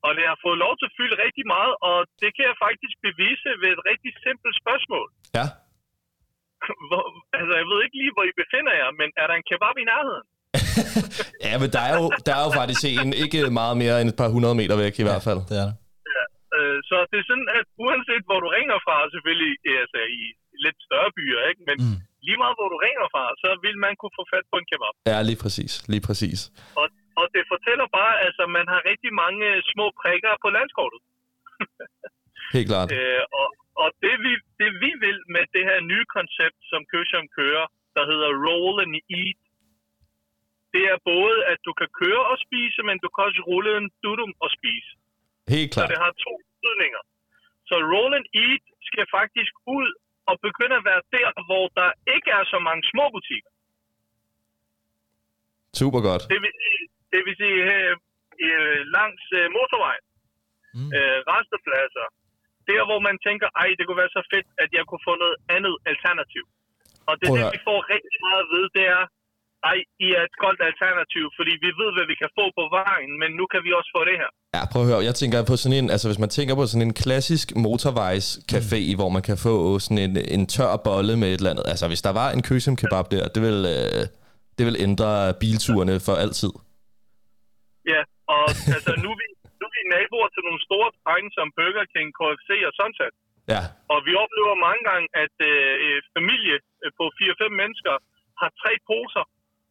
Og det har fået lov til at fylde rigtig meget, og det kan jeg faktisk bevise ved et rigtig simpelt spørgsmål. Ja. Hvor, altså, jeg ved ikke lige, hvor I befinder jer, men er der en kebab i nærheden? ja, men der er, jo, der er jo faktisk en ikke meget mere end et par hundrede meter væk i hvert fald. Det er det. Øh, så det er sådan, at uanset hvor du ringer fra, selvfølgelig altså i lidt større byer, ikke? men mm. lige meget hvor du ringer fra, så vil man kunne få fat på en kebab. Ja, lige præcis. Lige præcis. Og, og det fortæller bare, at altså, man har rigtig mange små prikker på landskortet. Helt klart. Øh, og og det, vi, det vi vil med det her nye koncept, som Køsham kører, der hedder Roll and Eat, det er både, at du kan køre og spise, men du kan også rulle en dudum og spise. Helt Så klart. det har to betydninger. Så Roll and Eat skal faktisk ud og begynde at være der, hvor der ikke er så mange små butikker. Super godt. Det vil, det vil sige øh, øh, langs øh, motorvejen, mm. øh, restepladser, der hvor man tænker, ej, det kunne være så fedt, at jeg kunne få noget andet alternativ. Og det Prøv det, vi får rigtig meget vide, det er, ej, I er et godt alternativ, fordi vi ved, hvad vi kan få på vejen, men nu kan vi også få det her. Ja, prøv at høre. Jeg tænker på sådan en, altså hvis man tænker på sådan en klassisk motorvejscafé, mm. hvor man kan få sådan en, en tør bolle med et eller andet. Altså hvis der var en køsem kebab der, det vil, øh, det vil ændre bilturene for altid. Ja, og altså, nu, er vi, nu er vi naboer til nogle store drenge som Burger King, KFC og Sunset. Ja, Og vi oplever mange gange, at øh, øh, familie øh, på 4-5 mennesker har tre poser,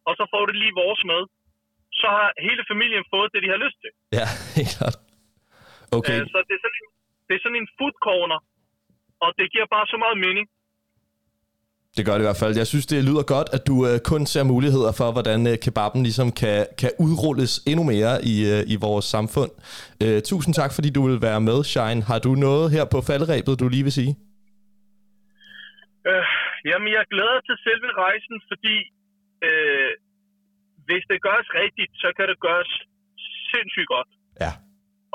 og så får det lige vores med. Så har hele familien fået det, de har lyst til. ja, helt klart. Okay, Øh, så det er, sådan en, det er sådan en food corner, og det giver bare så meget mening. det gør det i hvert fald. Jeg synes, det lyder godt, at du øh, kun ser muligheder for, hvordan øh, kebaben ligesom kan, kan udrulles endnu mere i, øh, i vores samfund. Øh, tusind tak, fordi du vil være med, Shine. Har du noget her på falderæbet, du lige vil sige? Øh, jamen, jeg glæder til selve rejsen, fordi øh, hvis det gøres rigtigt, så kan det gøres sindssygt godt. Ja.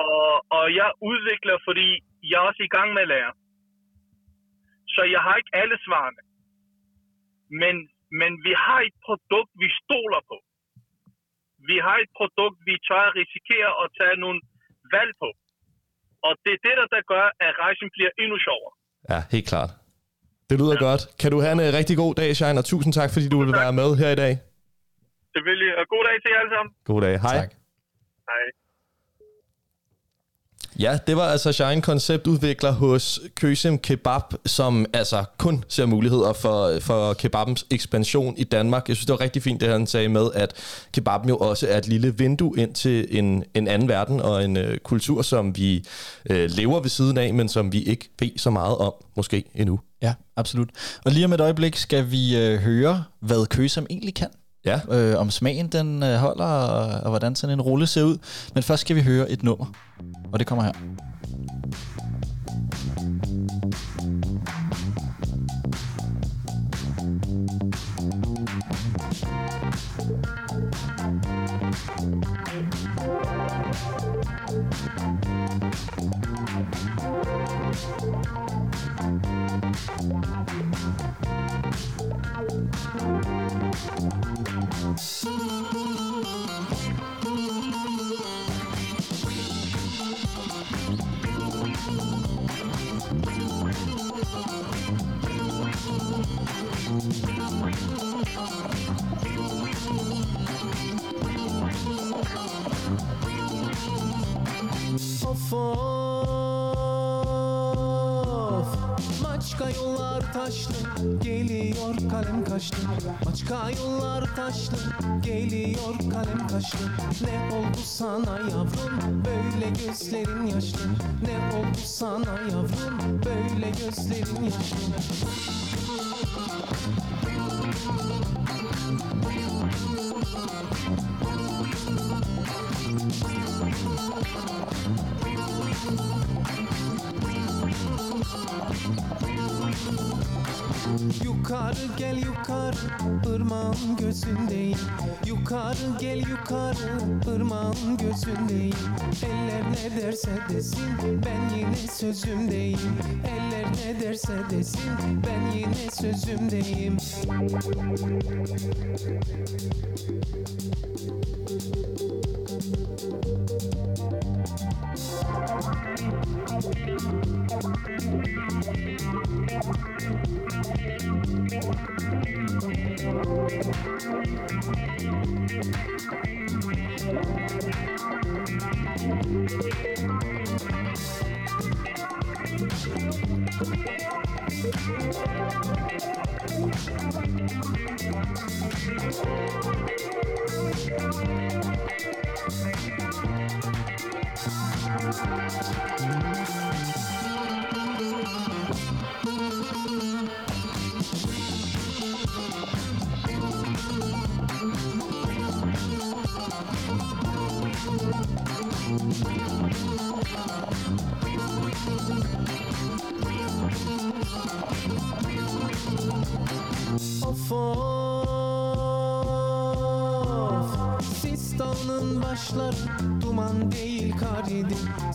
Og, og jeg udvikler, fordi jeg er også i gang med at lære. Så jeg har ikke alle svarene. Men, Men vi har et produkt, vi stoler på. Vi har et produkt, vi tør at risikere at tage nogle valg på. Og det er det, der, der gør, at rejsen bliver endnu sjovere. Ja, helt klart. Det lyder ja. godt. Kan du have en uh, rigtig god dag, Shine, og tusind tak, fordi du vil være med her i dag. Selvfølgelig. Og god dag til jer alle sammen. God dag. Hej. Tak. Hej. Ja, det var altså Shine konceptudvikler hos Køsem Kebab, som altså kun ser muligheder for, for kebabens ekspansion i Danmark. Jeg synes, det var rigtig fint, det han sagde med, at kebaben jo også er et lille vindue ind til en, en anden verden og en øh, kultur, som vi øh, lever ved siden af, men som vi ikke ved så meget om, måske endnu. Ja, absolut. Og lige om et øjeblik skal vi øh, høre, hvad Køsem egentlig kan. Ja. Øh, om smagen den øh, holder, og, og hvordan sådan en rulle ser ud. Men først skal vi høre et nummer, og det kommer her. Oh, fond Maçka yollar taşlı Geliyor kalem kaşlı. Maçka yollar taşlı Geliyor kalem kaşlı. Ne oldu sana yavrum Böyle gözlerin yaşlı. Ne oldu sana yavrum Böyle gözlerin yaşlı Yukarı gel yukarı ırmağın gözündeyim Yukarı gel yukarı ırmağın gözündeyim Eller ne derse desin ben yine sözümdeyim. Eller ne derse desin ben yine sözümdeyim. Of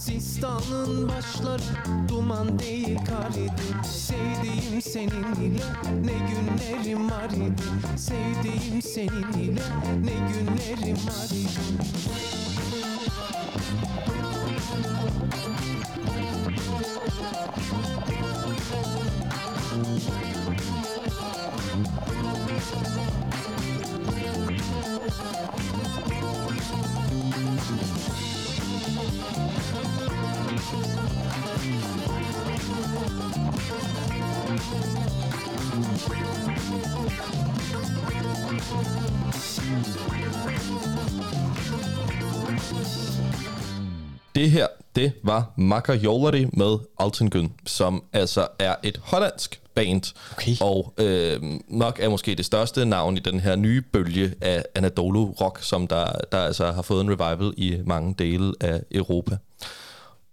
İdi Sistanın başları duman değil kar idi. Sevdiğim senin ile ne günlerim var idi. Sevdiğim senin ile ne günlerim var idi Det her, det var Makajolari med Altengyn, som altså er et hollandsk band, Okay. og øh, nok er måske det største navn i den her nye bølge af Anadolu Rock, som der, der altså har fået en revival i mange dele af Europa.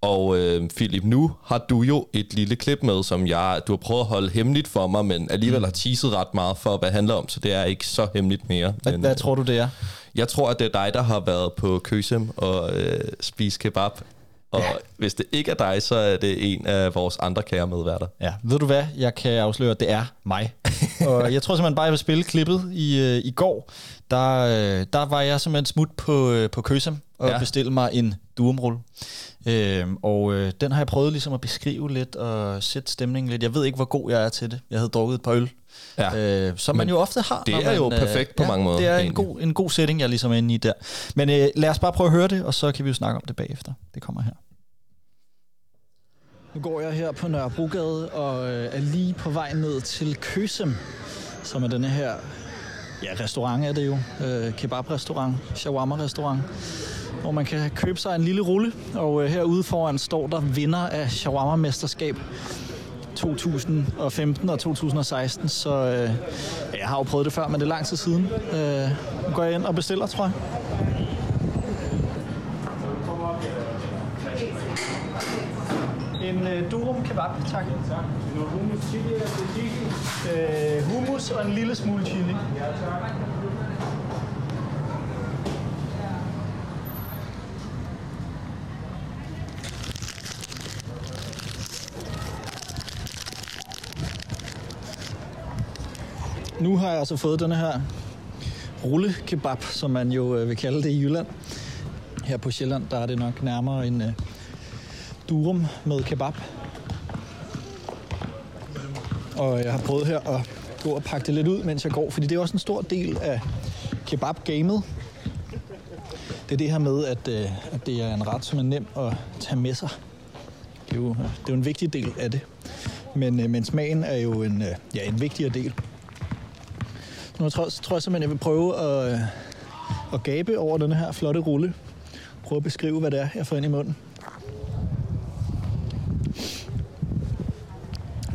Og øh, Philip, nu har du jo et lille klip med, som jeg, du har prøvet at holde hemmeligt for mig, men alligevel har teaset ret meget for, hvad det handler om, så det er ikke så hemmeligt mere. Hvad, men, hvad tror du, det er? Jeg tror, at det er dig, der har været på Køsem og øh, spise kebab. Og hvis det ikke er dig, så er det en af vores andre kære medværter. Ja, ved du hvad? Jeg kan afsløre, at det er mig. og jeg tror simpelthen bare, jeg vil spille klippet i, øh, i går. Der, øh, der var jeg simpelthen smut på, øh, på Køsam og Ja. ja. bestilte mig en duumrulle. Øhm, og øh, den har jeg prøvet ligesom at beskrive lidt og sætte stemningen lidt. Jeg ved ikke, hvor god jeg er til det. Jeg havde drukket et par øl. Ja. Øh, som man Men jo ofte har. det når er man, jo perfekt på mange måder, Det er en god, en god setting, jeg ligesom er inde i der. Men øh, lad os bare prøve at høre det, og så kan vi jo snakke om det bagefter. Det kommer her. Nu går jeg her på Nørrebrogade og øh, er lige på vej ned til Køsem, som er denne her ja, restaurant er det jo. Øh, kebab-restaurant, shawarma-restaurant, hvor man kan købe sig en lille rulle. Og øh, herude foran står der vinder af shawarma-mesterskab 2015 og 2016, så øh, ja, jeg har jo prøvet det før, men det er lang tid siden. Øh, nu går jeg ind og bestiller, tror jeg. En øh, durum kebab, tak. Noget hummus, chili, øh, hummus og en lille smule chili. Nu har jeg altså fået den her rullekebab, som man jo øh, vil kalde det i Jylland. Her på Sjælland, der er det nok nærmere en øh, durum med kebab. Og jeg har prøvet her at gå og pakke det lidt ud, mens jeg går, fordi det er også en stor del af kebab-gamet. Det er det her med, at, øh, at det er en ret, som er nem at tage med sig. Det er jo, øh, det er jo en vigtig del af det. Men, øh, men smagen er jo en, øh, ja, en vigtigere del. Nu tror, tror jeg simpelthen, jeg vil prøve at, øh, at gabe over den her flotte rulle. Prøve at beskrive, hvad det er, jeg får ind i munden.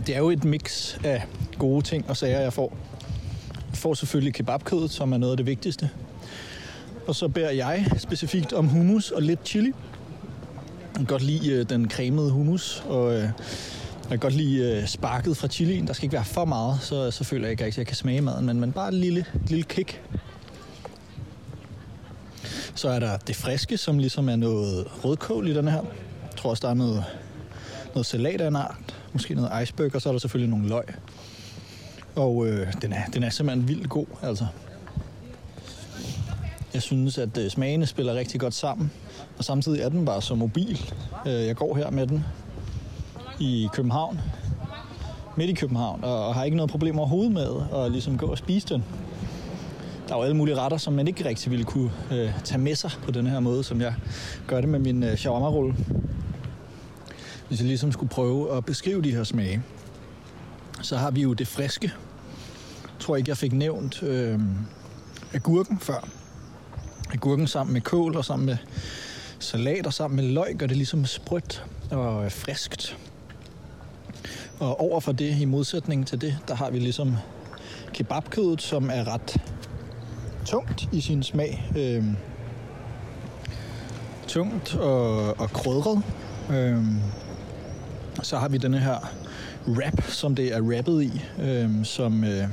Det er jo et mix af gode ting og sager, jeg får. Jeg får selvfølgelig kebabkødet, som er noget af det vigtigste. Og så beder jeg specifikt om hummus og lidt chili. Jeg kan godt lide øh, den cremede hummus, og øh, kan godt lide øh, sparket fra chilien. Der skal ikke være for meget, så, så føler jeg ikke, at jeg kan smage maden, men, men bare et lille, et lille kick. Så er der det friske, som ligesom er noget rødkål i den her. Jeg tror også, der er noget, noget salat af en art. Måske noget iceberg, og så er der selvfølgelig nogle løg. Og øh, den, er, den er simpelthen vildt god, altså. Jeg synes, at øh, smagene spiller rigtig godt sammen. Og samtidig er den bare så mobil. Øh, jeg går her med den i København. Midt i København. Og, har ikke noget problem overhovedet med at ligesom gå og spise den. Der er jo alle mulige retter, som man ikke rigtig ville kunne øh, tage med sig på den her måde, som jeg gør det med min øh, shawarma-rulle. Hvis jeg ligesom skulle prøve at beskrive de her smage, så har vi jo det friske. Jeg tror ikke, jeg fik nævnt øh, agurken før. Agurken sammen med kål og sammen med salat og sammen med løg gør det ligesom sprødt og øh, friskt. Og over for det, i modsætning til det, der har vi ligesom kebabkødet, som er ret tungt i sin smag. Øh, tungt og, og krydret. Øh, så har vi denne her wrap, som det er wrappet i, øh, som, øh,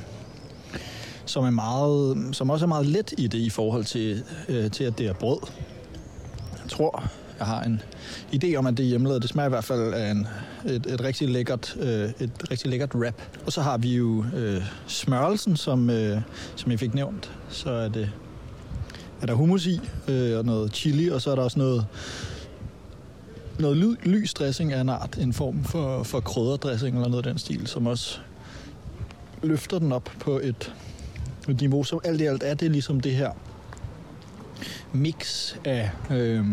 som, er meget, som også er meget let i det i forhold til, øh, til at det er brød. Jeg tror, jeg har en idé om, at det er hjemmelavet. Det smager i hvert fald af en, et, et, rigtig lækkert, øh, et rigtig lækkert wrap. Og så har vi jo øh, smørelsen, som, øh, som jeg fik nævnt. Så er, det, er der hummus i, øh, og noget chili, og så er der også noget, noget ly, lys dressing af en art, en form for, for krydderdressing eller noget af den stil, som også løfter den op på et, et niveau, som alt i alt er det ligesom det her mix af, øh,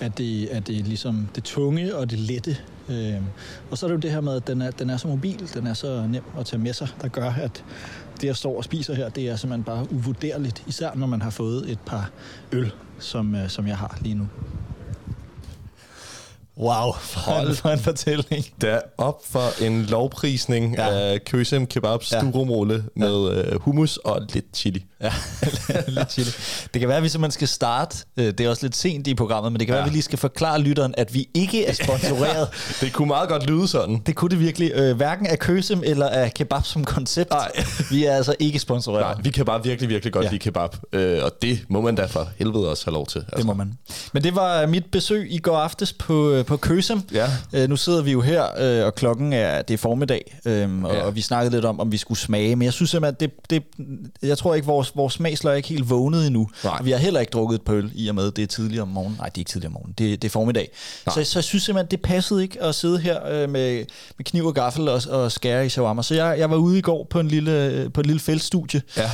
at det, at det, ligesom det tunge og det lette. Øh, og så er det jo det her med, at den er, den er så mobil, den er så nem at tage med sig, der gør, at det, jeg står og spiser her, det er simpelthen bare uvurderligt, især når man har fået et par øl, som, øh, som jeg har lige nu. Wow, Hold for en fortælling. Der op for en lovprisning Ja. ja. af Køsem Kebabs Ja. ja. durumrulle med øh, hummus og lidt chili. Ja, lidt chili. Det kan være, at vi simpelthen skal starte, øh, det er også lidt sent i programmet, men det kan ja. være, at vi lige skal forklare lytteren, at vi ikke er sponsoreret. det kunne meget godt lyde sådan. Det kunne det virkelig. Øh, hverken af Køsem eller af kebab som koncept. Nej. vi er altså ikke sponsoreret. Nej, vi kan bare virkelig, virkelig godt ja. lide kebab. Og det må man da for helvede også have lov til. Altså. Det må man. Men det var mit besøg i går aftes på, øh, på Køsem. Ja. Øh, nu sidder vi jo her, øh, og klokken er, det er formiddag, øh, og, ja. og vi snakkede lidt om, om vi skulle smage. Men jeg synes simpelthen, at det, det, jeg tror ikke, vores, vores smagsløg er ikke helt vågnet endnu. Nej. Vi har heller ikke drukket et pøl i og med, det er tidligere om morgenen. Nej, det er ikke tidligere om morgenen. Det, det er formiddag. Så, så jeg synes simpelthen, det passede ikke at sidde her øh, med, med kniv og gaffel og, og skære i shawarma. Så jeg, jeg var ude i går på, en lille, på et lille feltstudie, Ja.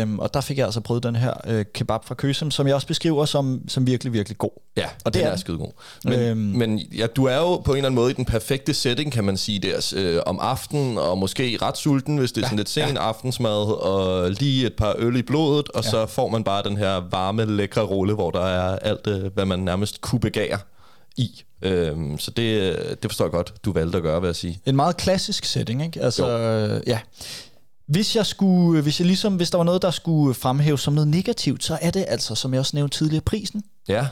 øhm, og der fik jeg altså prøvet den her øh, kebab fra Køsem, som jeg også beskriver som, som virkelig, virkelig god. Ja, Og og det det er er den. skide god. Men, Øhm. øhm. Men ja, du er jo på en eller anden måde i den perfekte setting, kan man sige, der, øh, om aftenen, og måske ret sulten, hvis det er sådan lidt sen ja. aftensmad, og lige et par øl i blodet, og ja. så får man bare den her varme, lækre rulle, hvor der er alt, øh, hvad man nærmest kunne begære i. Øhm, så det, øh, det forstår jeg godt, du valgte at gøre, vil jeg sige. En meget klassisk setting, ikke? Altså, øh, ja. Hvis jeg skulle, hvis jeg ligesom, hvis der var noget, der skulle fremhæves som noget negativt, så er det altså, som jeg også nævnte tidligere, prisen. Ja,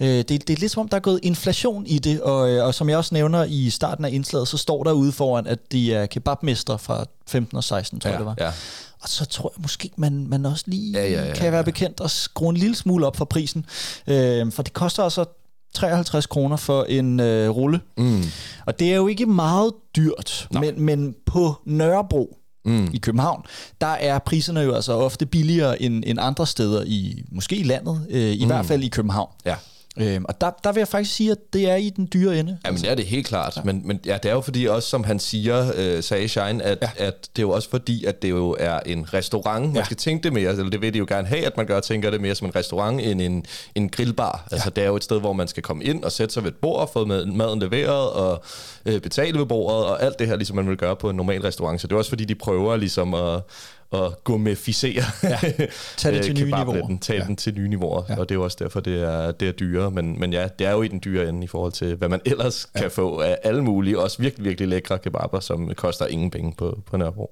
Øh, det, det er lidt som om, der er gået inflation i det, og, øh, og som jeg også nævner i starten af indslaget, så står der ude foran, at de er kebabmestre fra 15 og 16, tror jeg det var. ja. Og så tror jeg måske, man, man også lige Ja, ja, ja, kan være ja. bekendt at skrue en lille smule op for prisen. Øh, for det koster altså 53 kroner for en øh, rulle. Mm. Og det er jo ikke meget dyrt, men, men på Nørrebro Mm. i København, der er priserne jo altså ofte billigere end, end andre steder, i måske i landet, øh, i mm. hvert fald i København. Ja. Øhm, og der, der vil jeg faktisk sige, at det er i den dyre ende. Jamen det er det helt klart, ja. men, men ja, det er jo fordi også, som han siger, øh, sagde Shine, at, Ja. ja. at det er jo også fordi, at det jo er en restaurant. Man Ja. skal tænke det mere, eller det vil de jo gerne have, at man gør, tænker det mere som en restaurant end en, en grillbar. Altså det er jo et sted, hvor man skal komme ind og sætte sig ved et bord, få mad- maden leveret og øh, betale ved bordet, og alt det her, ligesom man vil gøre på en normal restaurant. Så det er også fordi, de prøver ligesom at at gourmetificere Ja. Tag det øh, til nye niveauer. Tag Ja. den til nye niveauer, Ja. ja. og det er jo også derfor, det er, det er dyrere. Men, men ja, det er jo i den dyre ende i forhold til, hvad man ellers ja. kan få af alle mulige, også virkelig, virkelig lækre kebaber, som koster ingen penge på, på Nørrebro.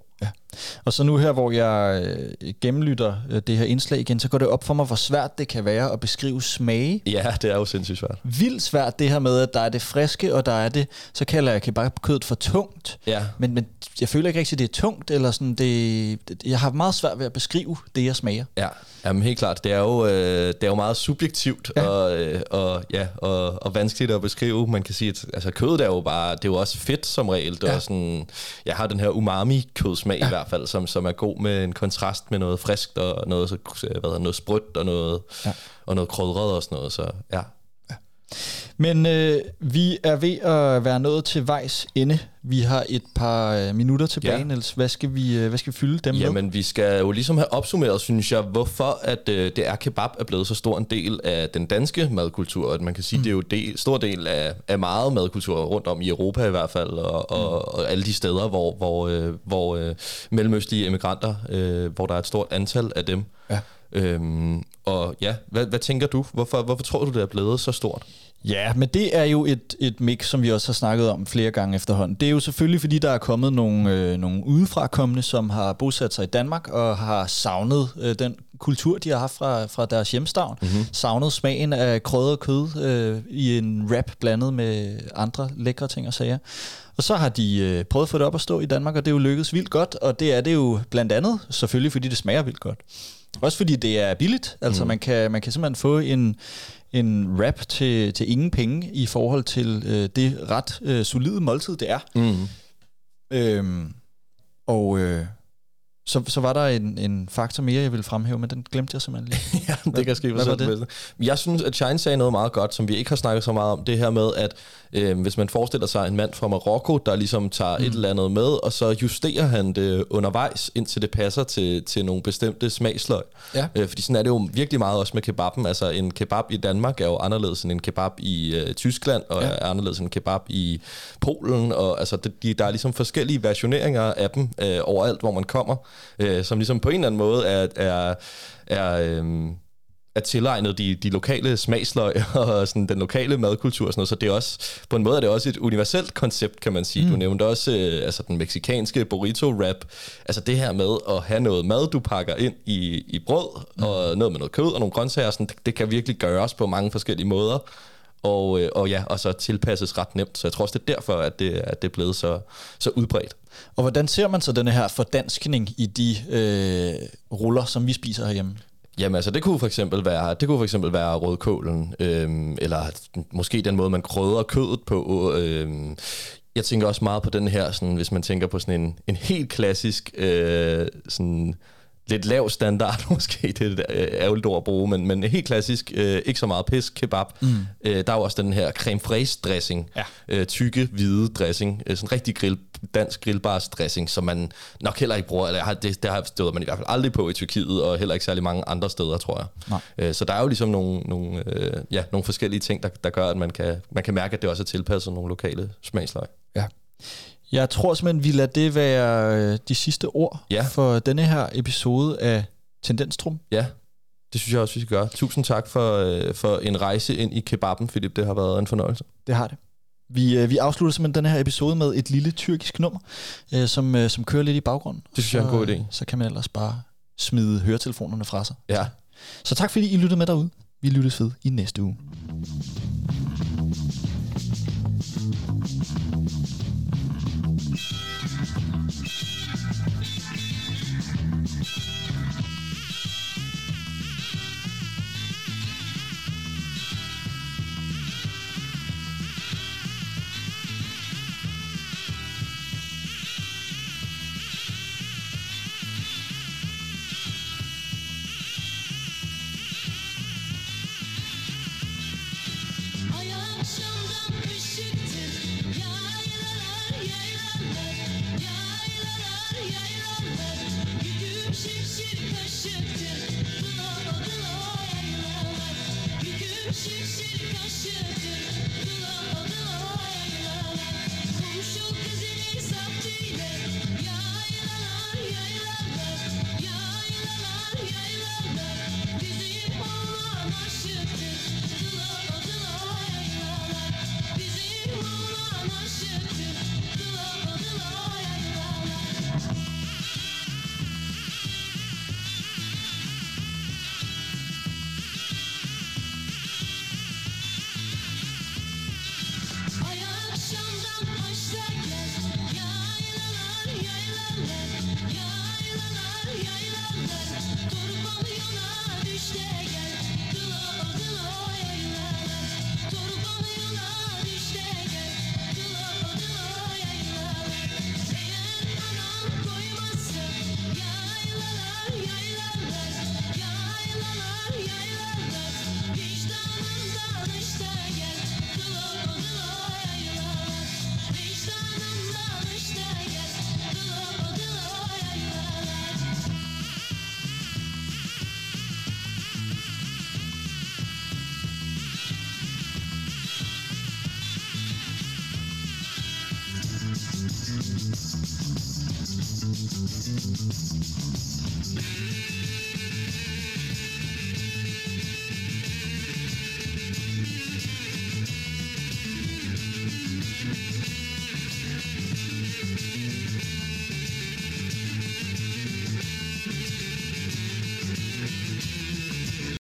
Og så nu her, hvor jeg øh, gennemlytter øh, det her indslag igen, så går det op for mig, hvor svært det kan være at beskrive smage. Ja, det er jo sindssygt svært. Vildt svært det her med, at der er det friske, og der er det, så kalder jeg kebabkødet for tungt. Ja. Men, men jeg føler ikke rigtig, det er tungt, eller sådan, det, jeg har meget svært ved at beskrive det, jeg smager. Ja, jamen helt klart. Det er jo, øh, det er jo meget subjektivt Ja. Og, øh, og, ja, og, og vanskeligt at beskrive. Man kan sige, at altså, kødet er jo bare, det er jo også fedt som regel. Det er Ja. ja. sådan, jeg har den her umami-kødsmag ja. i hvert fald, som, som er god med en kontrast med noget friskt og noget, så, hvad hedder, noget sprødt og noget, ja. og noget krydret og sådan noget. Så ja, Men øh, vi er ved at være nået til vejs ende. Vi har et par øh, minutter tilbage, Ja. Niels. Hvad skal, vi, øh, hvad skal vi fylde dem med? Jamen, vi skal jo ligesom have opsummeret, synes jeg, hvorfor at øh, det er kebab er blevet så stor en del af den danske madkultur. At man kan sige, mm. det er jo en stor del af, af meget madkultur rundt om i Europa i hvert fald, og, og, Mm. og alle de steder, hvor, hvor, øh, hvor øh, mellemøstlige emigranter, øh, hvor der er et stort antal af dem. Ja. Øhm, og ja, hvad, hvad tænker du? Hvorfor, hvorfor tror du, det er blevet så stort? Ja, men det er jo et, et mix, som vi også har snakket om flere gange efterhånden. Det er jo selvfølgelig, fordi der er kommet nogle, øh, nogle udefrakommende, som har bosat sig i Danmark og har savnet øh, den kultur, de har haft fra, fra deres hjemstavn. Mm-hmm. Savnet smagen af krydret kød øh, i en wrap blandet med andre lækre ting og sager. Og så har de øh, prøvet at få det op at stå i Danmark, og det er jo lykkedes vildt godt. Og det er det jo blandt andet, selvfølgelig fordi det smager vildt godt. Også fordi det er billigt. Altså mm. man, kan, man kan simpelthen få en, en wrap til, til ingen penge i forhold til øh, det ret øh, solide måltid, det er. Mm. Øhm, og øh, så, så var der en, en faktor mere, jeg ville fremhæve, men den glemte jeg simpelthen lige. Ja, det kan ske hvad var det? Jeg synes, at Shine sagde noget meget godt, som vi ikke har snakket så meget om. Det her med, at øh, hvis man forestiller sig en mand fra Marokko, der ligesom tager mm. et eller andet med, og så justerer han det undervejs, indtil det passer til, til nogle bestemte smagsløg. Ja. Øh, fordi sådan er det jo virkelig meget også med kebaben. Altså en kebab i Danmark er jo anderledes end en kebab i øh, Tyskland, og ja. er anderledes end en kebab i Polen. Og altså, det, de, der er ligesom forskellige versioneringer af dem øh, overalt, hvor man kommer, øh, som ligesom på en eller anden måde er, er, er, øh, er tilegnet de, de lokale smagsløg og sådan den lokale madkultur og sådan noget, så det er også, på en måde er det også et universelt koncept, kan man sige. Mm. Du nævnte også øh, altså den meksikanske burrito-rap. Altså det her med at have noget mad, du pakker ind i, i brød, mm. og noget med noget kød og nogle grøntsager, sådan, det, det kan virkelig gøres på mange forskellige måder. Og, øh, og ja, og så tilpasses ret nemt. Så jeg tror også, det er derfor, at det, at det er blevet så, så udbredt. Og hvordan ser man så den her fordanskning i de øh, ruller, som vi spiser herhjemme? Jamen altså, det kunne for eksempel være, det kunne for eksempel være rødkålen, øhm, eller måske den måde, man krydder kødet på. Øhm, jeg tænker også meget på den her, sådan, hvis man tænker på sådan en, en helt klassisk øh, sådan lidt lav standard måske, det er et ærgerligt ord at bruge, men, men helt klassisk, øh, ikke så meget pisk kebab. Mm. Øh, der er jo også den her creme fraise dressing, ja. øh, tykke, hvide dressing, øh, sådan rigtig grill, dansk grillbars dressing, som man nok heller ikke bruger, eller det, det har stået man i hvert fald aldrig på i Tyrkiet, og heller ikke særlig mange andre steder, tror jeg. Nej. Øh, så der er jo ligesom nogle, nogle, øh, ja, nogle forskellige ting, der, der gør, at man kan, man kan mærke, at det også er tilpasset nogle lokale smagsløg. Ja. Jeg tror simpelthen, vi lader det være øh, de sidste ord ja. for denne her episode af Tendenstrum. Ja, det synes jeg også, vi skal gøre. Tusind tak for, øh, for en rejse ind i kebaben, Philip. Det har været en fornøjelse. Det har det. Vi, øh, vi afslutter simpelthen den her episode med et lille tyrkisk nummer, som, som kører lidt i baggrunden. Det synes så, jeg er en god idé. Så kan man ellers bare smide høretelefonerne fra sig. Ja. Så tak fordi I lyttede med derude. Vi lyttes ved i næste uge.